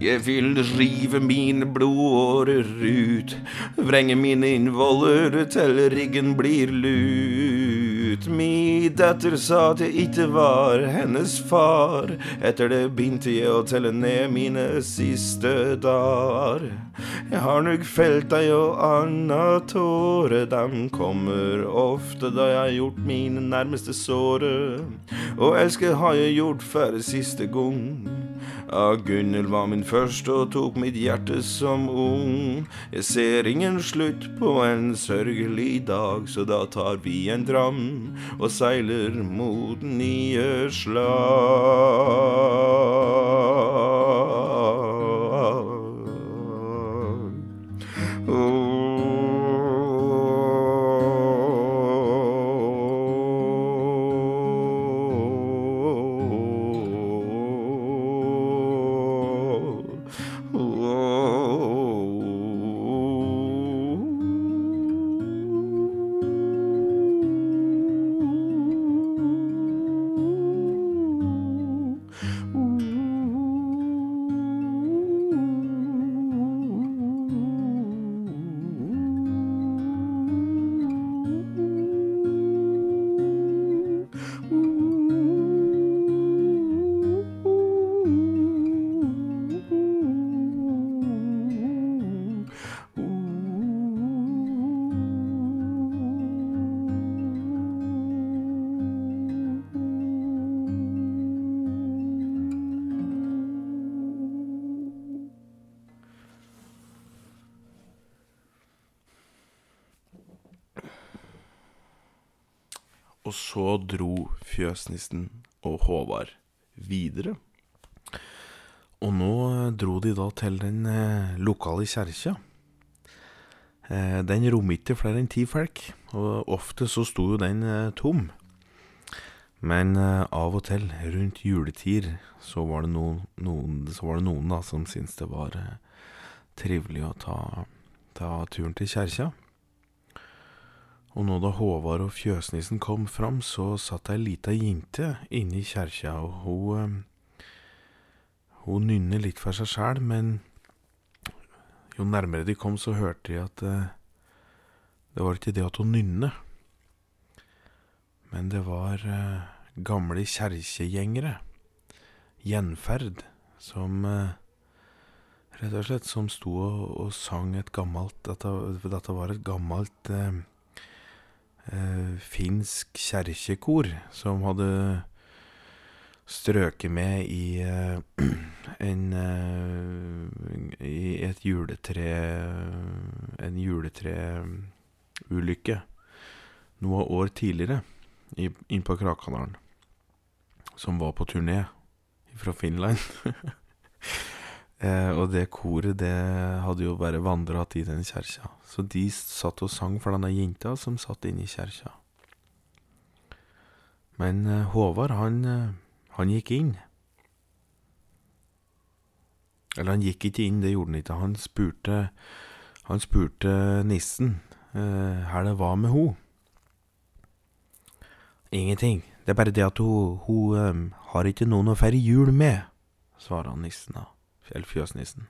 Jeg vil rive mine blodårer ut, vrenge mine innvoller til riggen blir lut. Mi datter sa at jeg ikke var hennes far. Etter det begynte jeg å telle ned mine siste dager. Jeg har nok felt ei og anna tåre, dem kommer ofte da jeg har gjort mine nærmeste såre. Og elske har jeg gjort for siste gang. Ja, Gunhild var min første og tok mitt hjerte som ung. Jeg ser ingen slutt på en sørgelig dag, så da tar vi en dram og seiler mot nye slag. Så dro fjøsnissen og Håvard videre. Og nå dro de da til den eh, lokale kjerka. Eh, den rommet ikke flere enn ti folk, og ofte så sto jo den eh, tom. Men eh, av og til, rundt juletid, så var det noen, noen, var det noen da som syntes det var eh, trivelig å ta, ta turen til kjerka. Og nå da Håvard og fjøsnissen kom fram, så satt ei lita jente inne i kjerka, og hun eh, Hun nynner litt for seg sjæl, men jo nærmere de kom, så hørte de at eh, det var ikke det at hun nynner. Men det var eh, gamle kjerkegjengere, gjenferd, som rett og slett som sto og, sang et gammelt Dette, dette var et gammelt finsk kjerkekor som hadde strøket med i eh, en eh, I et juletre En juletreulykke noen år tidligere inn på Krakadalen. Som var på turné fra Finland. eh, og det koret, det hadde jo bare vandra i den kjerka. Så de satt og sang for denne jenta som satt inne i kjerka. Men eh, Håvard, han, eh, han gikk inn. Eller han gikk ikke inn, det gjorde han ikke. Han spurte, han spurte nissen eh, her det var med ho. Ingenting. Det er bare det at hun, hun eh, har ikke noen å feire jul med, svarer han nissen da. Eller fjøsnissen.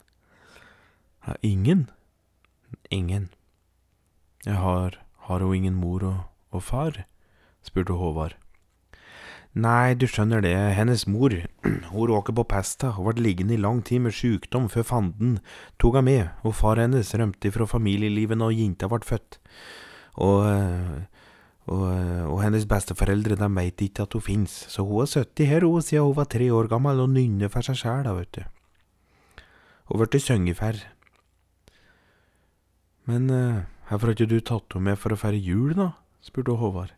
Ja, ingen? Ingen. Jeg har, har hun ingen mor og, og far? spurte Håvard. Nei, du skjønner det, hennes mor, hun råker på pesta og ble liggende i lang tid med sykdom før fanden tok henne med, og far hennes rømte fra familielivet når jenta ble født. Og, eh, og, eh, og hennes besteforeldre, de veit ikke at hun fins, så hun har sittet her hun siden hun var tre år gammel og nynner for seg sjæl, da, vet du. Hun blitt sunget Men uh, hvorfor har ikke du tatt henne med for å feire jul, da? spurte Håvard.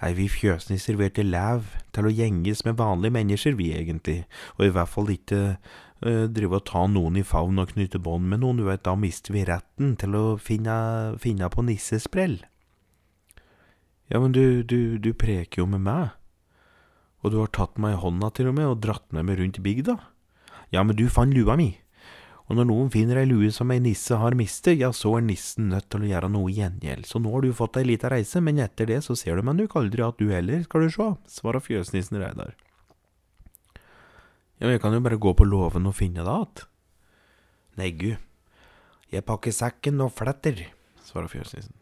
Nei, vi fjøsnisser vi er til læv til å gjenges med vanlige mennesker, vi egentlig, og i hvert fall ikke uh, drive og ta noen i favn og knytte bånd med noen, du vet, da mister vi retten til å finne, finne på nissesprell. Ja, men du, du, du preker jo med meg, og du har tatt meg i hånda til og med og dratt med meg rundt bygda. Ja, men du fant lua mi. Og når noen finner ei lue som ei nisse har mistet, ja, så er nissen nødt til å gjøre noe gjengjeld. Så nå har du fått ei lita reise, men etter det så ser du meg nok aldri at du heller, skal du sjå, svarer fjøsnissen Reidar. Ja, men jeg kan jo bare gå på låven og finne det att. Nei, gu, jeg pakker sekken og fletter, svarer fjøsnissen.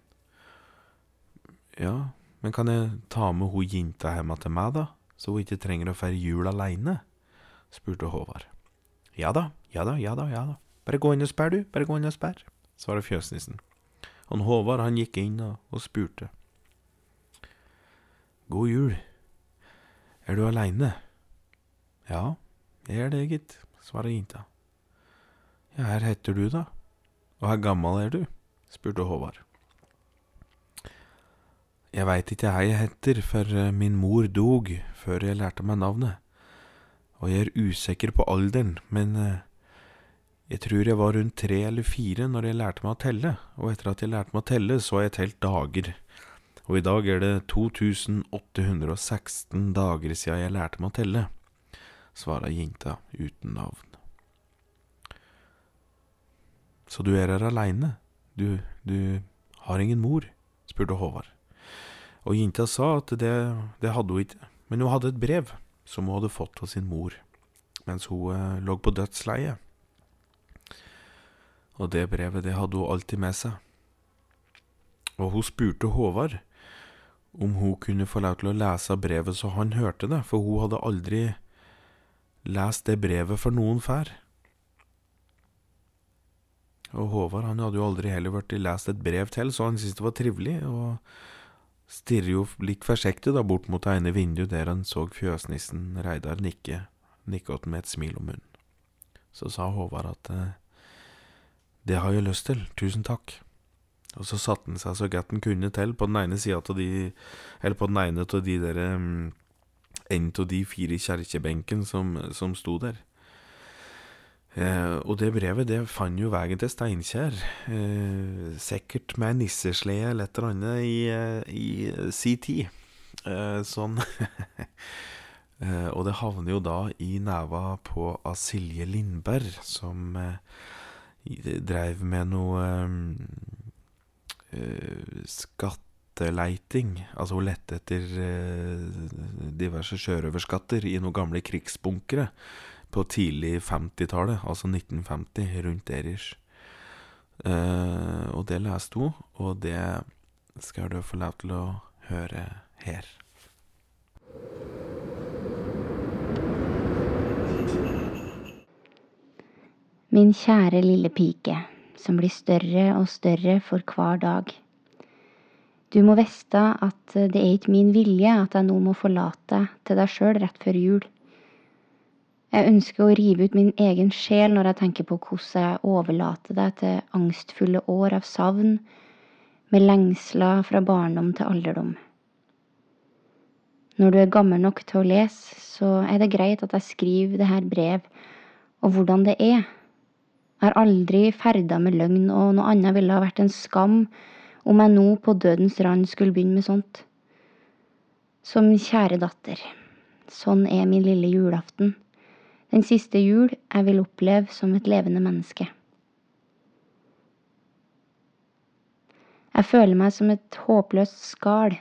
Ja, men kan jeg ta med ho jinta hjemme til meg, da, så hun ikke trenger å feire jul aleine? spurte Håvard. Ja da, ja da, ja da, ja da. Bare gå inn og sperr, du, bare gå inn og sperr, svarer fjøsnissen. Og Håvard han gikk inn og, og spurte. God jul. Er du aleine? Ja, jeg er det, gitt, svarer jenta. Ja, her heter du, da. Og her gammel er du? spurte Håvard. Jeg veit ikke hva jeg heter, for eh, min mor dog før jeg lærte meg navnet. Og jeg er usikker på alderen, men eh, jeg tror jeg var rundt tre eller fire når jeg lærte meg å telle, og etter at jeg lærte meg å telle, så har jeg telt dager. Og i dag er det 2816 dager siden jeg lærte meg å telle, svarer jenta uten navn. Så du er her aleine? Du, du har ingen mor? spurte Håvard. Og jenta sa at det, det hadde hun ikke, men hun hadde et brev som hun hadde fått av sin mor mens hun eh, lå på dødsleiet. Og det brevet, det hadde hun alltid med seg. Og hun spurte Håvard om hun kunne få lov til å lese brevet så han hørte det, for hun hadde aldri lest det brevet for noen før. Og Håvard han hadde jo aldri heller blitt lest et brev til, så han syntes det var trivelig, og stirrer jo litt forsiktig da bort mot det ene vinduet der han så fjøsnissen Reidar nikke, nikket med et smil om munnen. Så sa Håvard at eh, det har jeg lyst til, tusen takk. Og så satte han seg så godt han kunne til på den ene sida av de Eller på den ene av de der um, En av de fire kjerkebenken som, som sto der. Eh, og det brevet det fant jo veien til Steinkjer, eh, sikkert med nisseslede eller et eller annet i, eh, i si tid. Eh, sånn eh, Og det havner jo da i neva på av Silje Lindberg, som eh, dreiv med noe skatteleiting. Altså hun lette etter diverse sjørøverskatter i noen gamle krigsbunkere på tidlig 50-tallet, altså 1950, rundt Erish. Uh, og det leste hun, og det skal du få lov til å høre her. Min kjære lille pike, som blir større og større for hver dag. Du må vite at det er ikke min vilje at jeg nå må forlate til deg sjøl rett før jul. Jeg ønsker å rive ut min egen sjel når jeg tenker på hvordan jeg overlater deg til angstfulle år av savn, med lengsler fra barndom til alderdom. Når du er gammel nok til å lese, så er det greit at jeg skriver det her brev, og hvordan det er. Jeg har aldri ferda med løgn, og noe annet ville ha vært en skam om jeg nå på dødens rand skulle begynne med sånt. Som kjære datter, sånn er min lille julaften den siste jul jeg vil oppleve som et levende menneske. Jeg føler meg som et håpløst skall,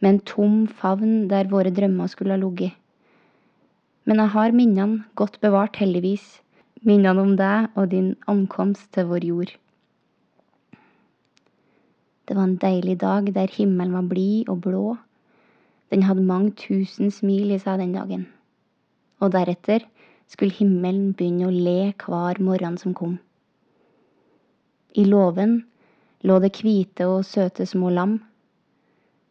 med en tom favn der våre drømmer skulle ha ligget. Men jeg har minnene godt bevart, heldigvis, minnene om deg og din ankomst til vår jord. Det var en deilig dag der himmelen var blid og blå. Den hadde mange tusen smil i seg den dagen. Og deretter skulle himmelen begynne å le hver morgen som kom. I låven lå det hvite og søte små lam,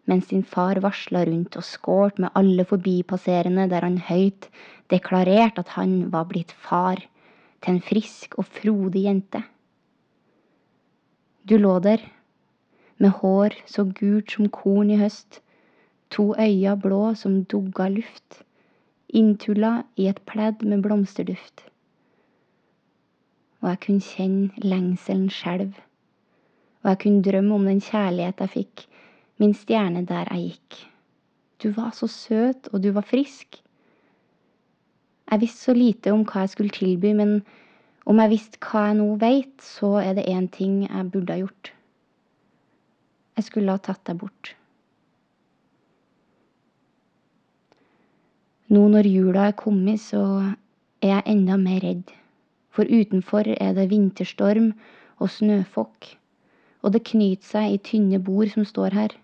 mens din far varsla rundt og skålt med alle forbipasserende der han høyt deklarerte at han var blitt far til en frisk og frodig jente. Du lå der, med hår så gult som korn i høst, to øyne blå som dugga luft inntulla i et pledd med blomsterduft. Og jeg kunne kjenne lengselen skjelve, og jeg kunne drømme om den kjærlighet jeg fikk, min stjerne der jeg gikk. Du var så søt, og du var frisk. Jeg visste så lite om hva jeg skulle tilby, men om jeg visste hva jeg nå veit, så er det én ting jeg burde ha gjort. Jeg skulle ha tatt deg bort. Nå når jula er kommet, så er jeg enda mer redd. For utenfor er det vinterstorm og snøfokk, og det knyter seg i tynne bord som står her.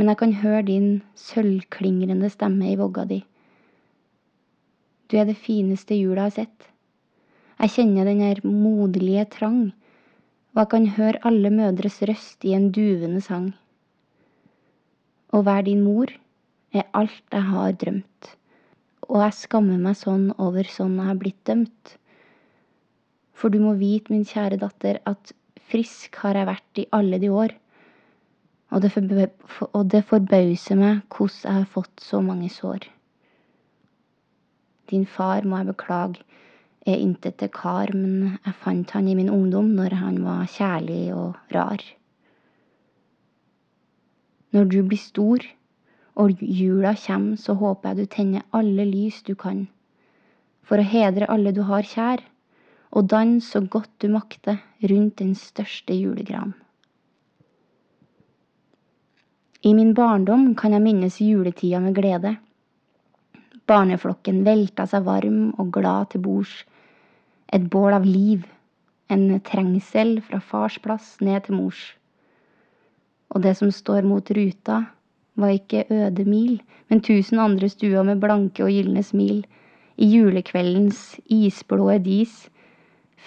Men jeg kan høre din sølvklingrende stemme i vogga di. Du er det fineste jula har sett. Jeg kjenner den her moderlige trang, og jeg kan høre alle mødres røst i en duvende sang. Å være din mor er alt jeg har drømt. Og jeg skammer meg sånn over sånn jeg har blitt dømt. For du må vite, min kjære datter, at frisk har jeg vært i alle de år. Og det, og det forbauser meg hvordan jeg har fått så mange sår. Din far må jeg beklage, er intet til kar, men jeg fant han i min ungdom når han var kjærlig og rar. Når du blir stor, og jula kommer, så håper jeg du tenner alle lys du kan, for å hedre alle du har kjær, og dans så godt du makter rundt den største julegran. I min barndom kan jeg minnes juletida med glede. Barneflokken velta seg varm og glad til bords. Et bål av liv, en trengsel fra fars plass ned til mors. Og det som står mot ruta, var ikke øde mil, men tusen andre stuer med blanke og gylne smil. I julekveldens isblå dis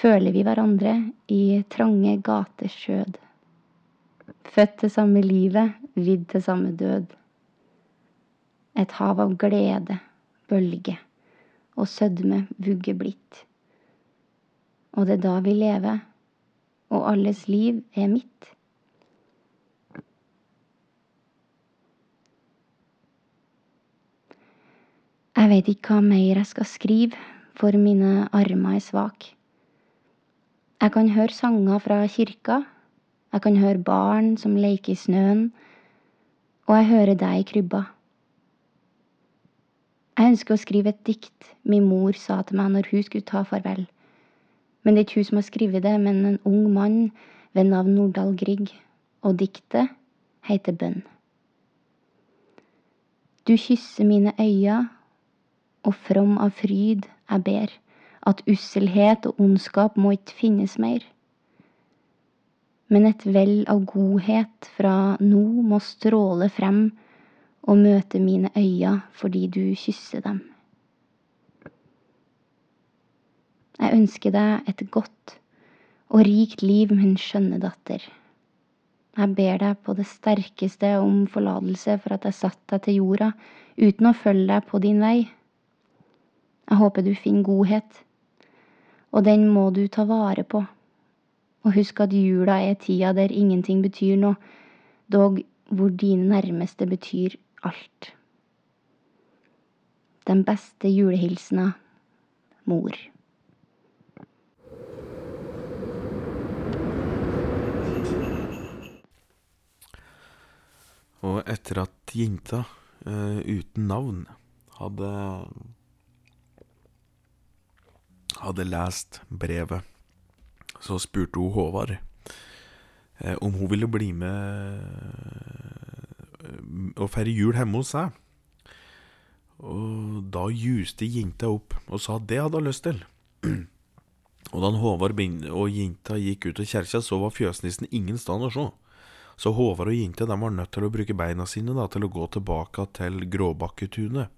føler vi hverandre i trange gaters skjød. Født til samme livet, vidd til samme død. Et hav av glede, bølge og sødme vugge blitt. Og det er da vi lever, og alles liv er mitt. Jeg vet ikke hva mer jeg skal skrive, for mine armer er svake. Jeg kan høre sanger fra kirka, jeg kan høre barn som leker i snøen, og jeg hører deg i krybba. Jeg ønsker å skrive et dikt min mor sa til meg når hun skulle ta farvel. Men det er ikke hun som har skrevet det, men en ung mann ved navn Nordahl Grieg, og diktet heter Bønn. Du kysser mine øyne og from av fryd jeg ber, at usselhet og ondskap må ikke finnes mer. Men et vell av godhet fra nå må stråle frem og møte mine øyne fordi du kysser dem. Jeg ønsker deg et godt og rikt liv, min skjønne datter. Jeg ber deg på det sterkeste om forlatelse for at jeg satte deg til jorda uten å følge deg på din vei. Jeg håper du finner godhet, og den må du ta vare på. Og husk at jula er tida der ingenting betyr noe, dog hvor dine nærmeste betyr alt. Den beste julehilsena mor. Og etter at jenta uh, uten navn hadde hadde lest brevet, så spurte hun Håvard eh, om hun ville bli med og feire jul hjemme hos seg. Og da juste jenta opp og sa at det hadde hun lyst til. Og da Håvard og jenta gikk ut av kjerka, så var fjøsnissen ingen sted å se. Så Håvard og jenta de var nødt til å bruke beina sine da, til å gå tilbake til Gråbakketunet,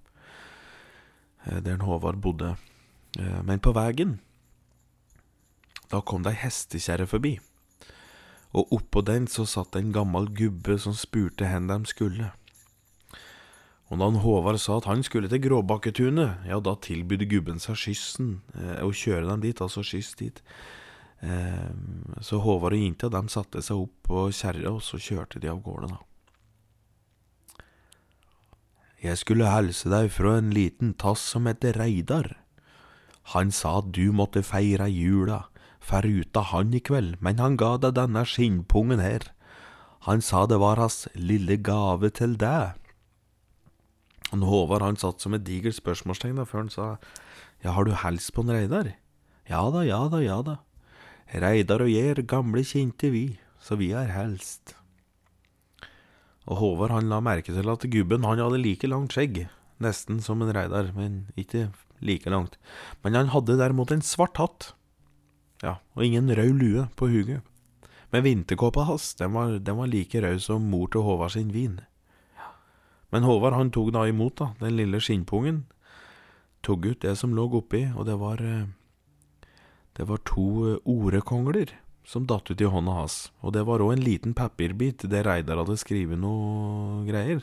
eh, der Håvard bodde. Eh, men på veien, da kom det ei hestekjerre forbi, og oppå den så satt en gammel gubbe som spurte hen de skulle. Og da Håvard sa at han skulle til Gråbakketunet, ja, da tilbød gubben seg skyssen, eh, å kjøre dem dit, altså skyss dit. Eh, så Håvard og jenta de satte seg opp på kjerra, og så kjørte de av gårde, da. Jeg skulle helse deg fra en liten tass som heter Reidar. Han sa at du måtte feire jula, foruta han i kveld, men han ga deg denne skinnpungen her. Han sa det var hans lille gave til deg. Håvard han satt som et digert spørsmålstegn før han sa ja, har du helst på en Reidar? Ja da, ja da, ja da. Reidar og jeg er gamle kjente vi, så vi er helst. Og Håvard han la merke til at gubben han hadde like langt skjegg, nesten som en Reidar, men ikke like langt. Men han hadde derimot en svart hatt, ja, og ingen rød lue på huget. Men vinterkåpa hans, den var, den var like rød som mor til Håvard sin vin. Men Håvard han tok da imot da, den lille skinnpungen, tok ut det som lå oppi, og det var eh, Det var to eh, orekongler som datt ut i hånda hans, og det var òg en liten papirbit der Reidar hadde skrevet noe greier.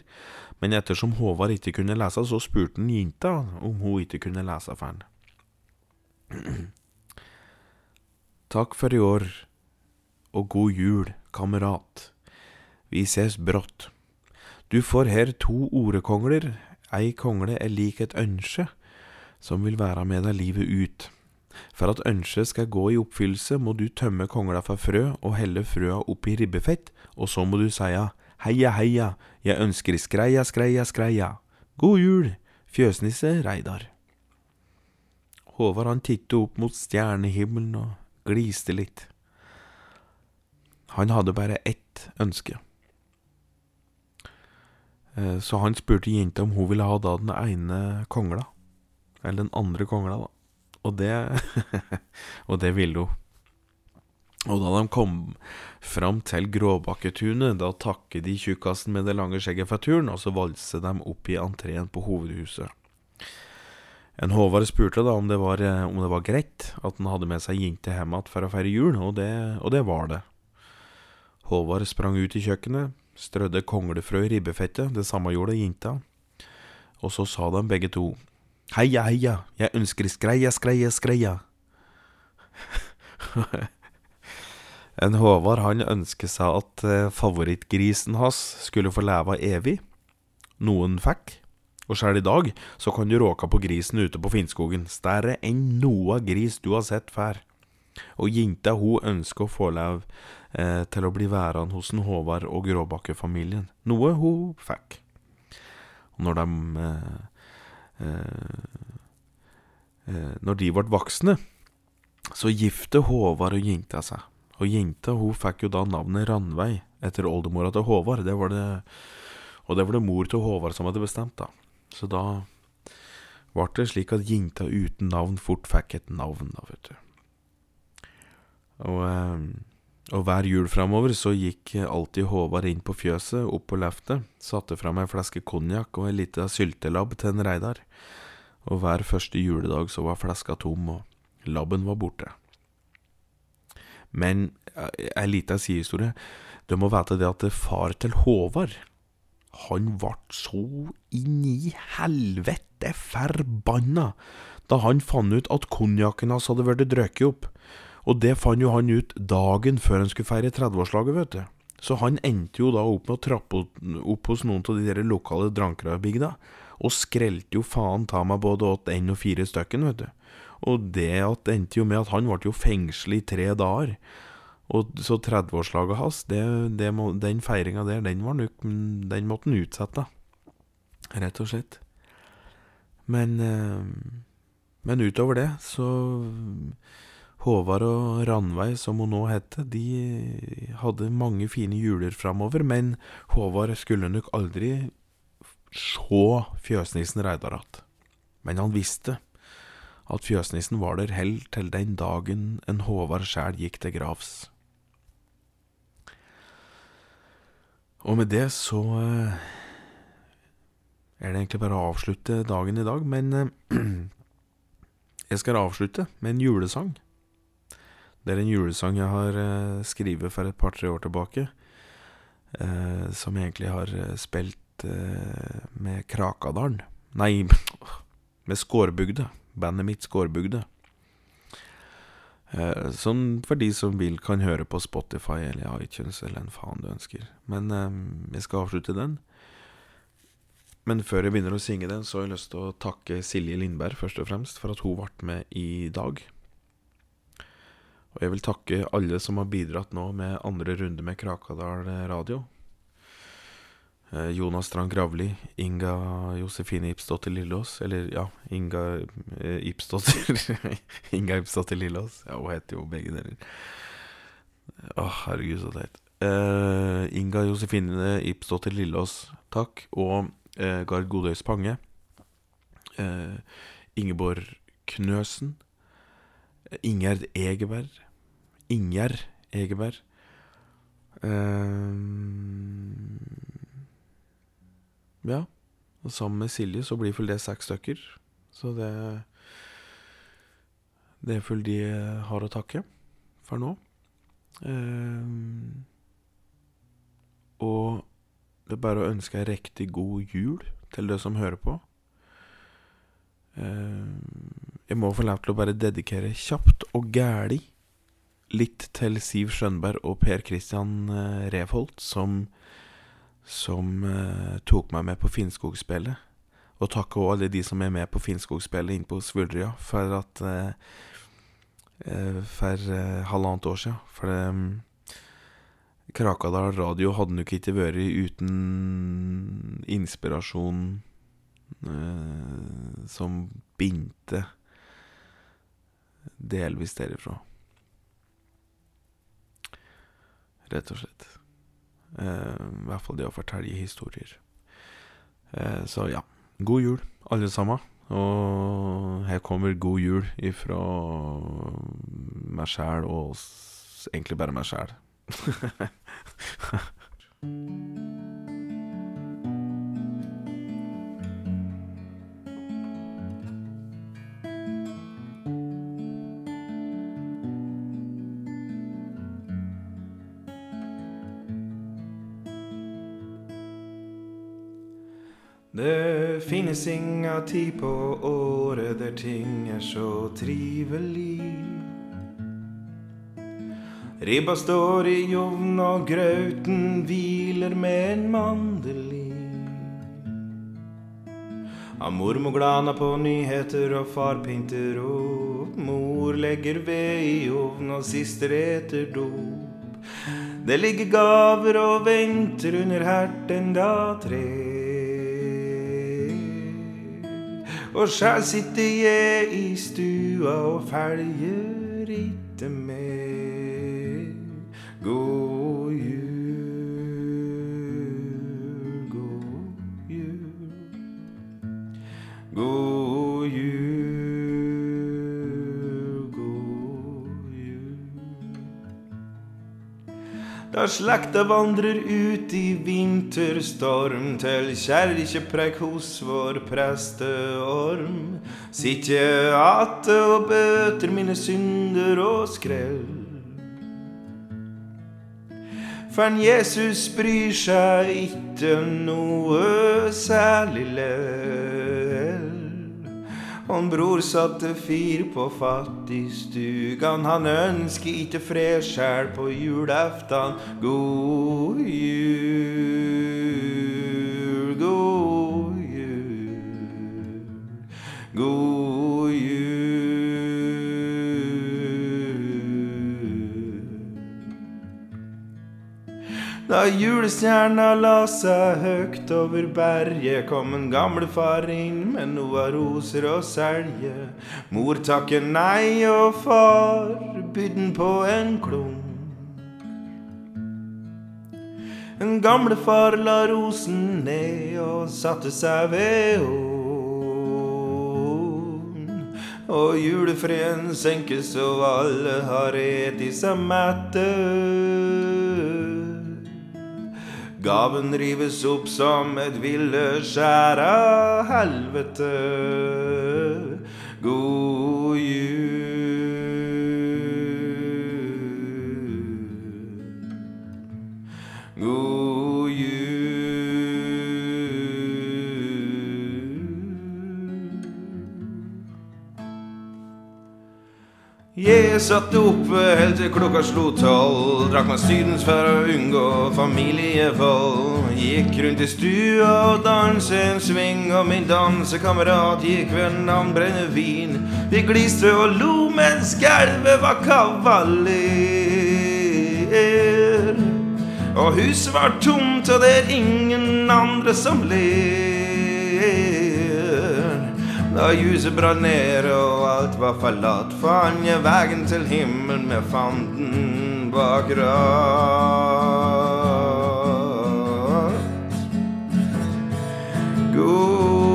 Men ettersom Håvard ikke kunne lese, så spurte han jenta om hun ikke kunne lese for han. Takk for i år, og god jul, kamerat. Vi ses brått. Du får her to orekongler, ei kongle er lik et ønske, som vil være med deg livet ut. For at ønsket skal gå i oppfyllelse, må du tømme kongla for frø og helle frøa oppi ribbefett, og så må du seia heia, heia, jeg ønsker skreia, skreia, skreia. God jul, fjøsnisse Reidar. Håvard han tittet opp mot stjernehimmelen og gliste litt. Han hadde bare ett ønske. Eh, så han spurte jenta om hun ville ha da den ene kongla, eller den andre kongla, da. Og det Og det ville hun. Og da de kom fram til Gråbakketunet, da takket de tjukkasen med det lange skjegget for turen, og så valset de opp i entreen på hovedhuset. En Håvard spurte da om det var, eh, om det var greit at han hadde med seg jente hjem igjen for å feire jul, og det, og det var det. Håvard sprang ut i kjøkkenet, strødde konglefrø i ribbefettet, det samme gjorde jenta, og så sa de begge to Heia, heia, jeg ønsker skreia, skreia, skreia. En Håvard han ønsker seg at eh, favorittgrisen hans skulle få leve evig. Noen fikk. Og sjøl i dag så kan du råke på grisen ute på Finnskogen. Større enn noe gris du har sett før. Og jenta hun ønsker å få leve eh, til å bli værende hos en Håvard og Gråbakke-familien. Noe hun fikk. Og når de eh, Når de ble voksne, så gifte Håvard og jenta seg. Og jenta hun fikk jo da navnet Ranveig etter oldemora til Håvard. Det det, og det var det mor til Håvard som hadde bestemt, da. Så da ble det slik at jenta uten navn fort fikk et navn, da, vet du. Og, eh, og hver jul framover så gikk alltid Håvard inn på fjøset, opp på leftet, satte fram ei flaske konjakk og ei lita syltelabb til en Reidar. Og hver første juledag så var flaska tom, og labben var borte. Men ei lita sidehistorie. Du må vite det at far til Håvard han ble så inn i helvete forbanna da han fant ut at konjakken hans hadde blitt drukket opp. Og det fant jo han ut dagen før han skulle feire 30-årslaget, vet du. Så han endte jo da opp med å trappe opp hos noen av de der lokale drankere i bygda, og skrelte jo faen ta meg både åt én og fire stykken, vet du. Og det endte jo med at han ble jo i tre dager. Og så 30-årslaget hans, det, det må, den feiringa der, den, var nok, den måtte han utsette, rett og slett. Men, men utover det, så Håvard og Ranveig, som hun nå heter, de hadde mange fine juler framover, men Håvard skulle nok aldri se fjøsnissen Reidar igjen. Men han visste at fjøsnissen var der hell til den dagen en Håvard sjæl gikk til gravs. Og med det så er det egentlig bare å avslutte dagen i dag, men jeg skal avslutte med en julesang. Det er en julesang jeg har skrevet for et par-tre år tilbake, som jeg egentlig har spilt med Krakadalen Nei, med Skårbygda. Bandet mitt Skårbygda. Eh, sånn for de som vil, kan høre på Spotify eller iTunes eller en faen du ønsker. Men eh, jeg skal avslutte den. Men før jeg begynner å synge den, så har jeg lyst til å takke Silje Lindberg først og fremst for at hun ble med i dag. Og jeg vil takke alle som har bidratt nå med andre runde med Krakadal radio. Jonas Strand Gravli, Inga Josefine Ipsdotter Lillås Eller, ja, Inga eh, Ipsdotter Inga Ipsdotter Lillås. Ja, hun heter jo begge deler. Å, herregud, så teit. Uh, Inga Josefine Ipsdotter Lillås, takk. Og uh, Gard Godøys Pange. Uh, Ingeborg Knøsen. Ingjerd Egeberg. Ingjerd Egeberg. Ja. Og sammen med Silje så blir vel det seks stykker. Så det Det er vel de har å takke for nå. Um, og det er bare å ønske ei riktig god jul til dere som hører på. Um, jeg må få lov til å bare dedikere kjapt og gæli litt til Siv Skjønberg og Per Christian Revholt, som som uh, tok meg med på Finnskogspillet. Og takke òg alle de som er med på Finnskogspillet inn på Svulrøya for at For halvannet år siden. For um, Krakadal radio hadde nok ikke vært uten inspirasjon som bindte delvis derifra. Rett og slett. Eh, I hvert fall det å fortelle historier. Eh, så ja, god jul, alle sammen. Og her kommer god jul ifra meg sjæl, og egentlig bare meg sjæl. Det inga tid på året der ting er så trivelig. Ribba står i ovn, og grauten hviler med en mandelin. Av mormor glana på nyheter, og far pynter opp. Mor legger ved i ovn, og sister eter dop. Det ligger gaver og venter under hertenda tre. Og sjæl sitter jeg i stua og følger ikke med. God jul, god jul. God jul, Da slekta vandrer ut i vinterstorm til kjerkepreik hos vår presteorm, sitter jeg atte og bøter mine synder og skrell. For Jesus bryr seg ikke noe særlig lell. Han bror satte fyr på fattigstugan, han ønsker ikke fred sjæl på julaftan. God jul, god jul, god jul. Da julestjerna la seg høgt over berget, kom en gamlefar inn med noe roser å selge. Mor takker nei, og far bydde på en klump. En gamlefar la rosen ned og satte seg ved ovn. Og julefreden senkes, og alle har eti seg mette. Gaven rives opp som et villeskjær av helvete. God jul. God Jeg satt oppe helt til klokka slo tolv. Drakk meg sydens for å unngå familievold. Gikk rundt i stua og danset en sving, og min dansekamerat gikk ved navn Brennevin. Vi gliste og lo mens gulvet var kavaler. Og huset var tomt, og det er ingen andre som ler. Da huset brant ned og alt var forlatt, fant jeg veien til himmelen med fanden bak rattet. God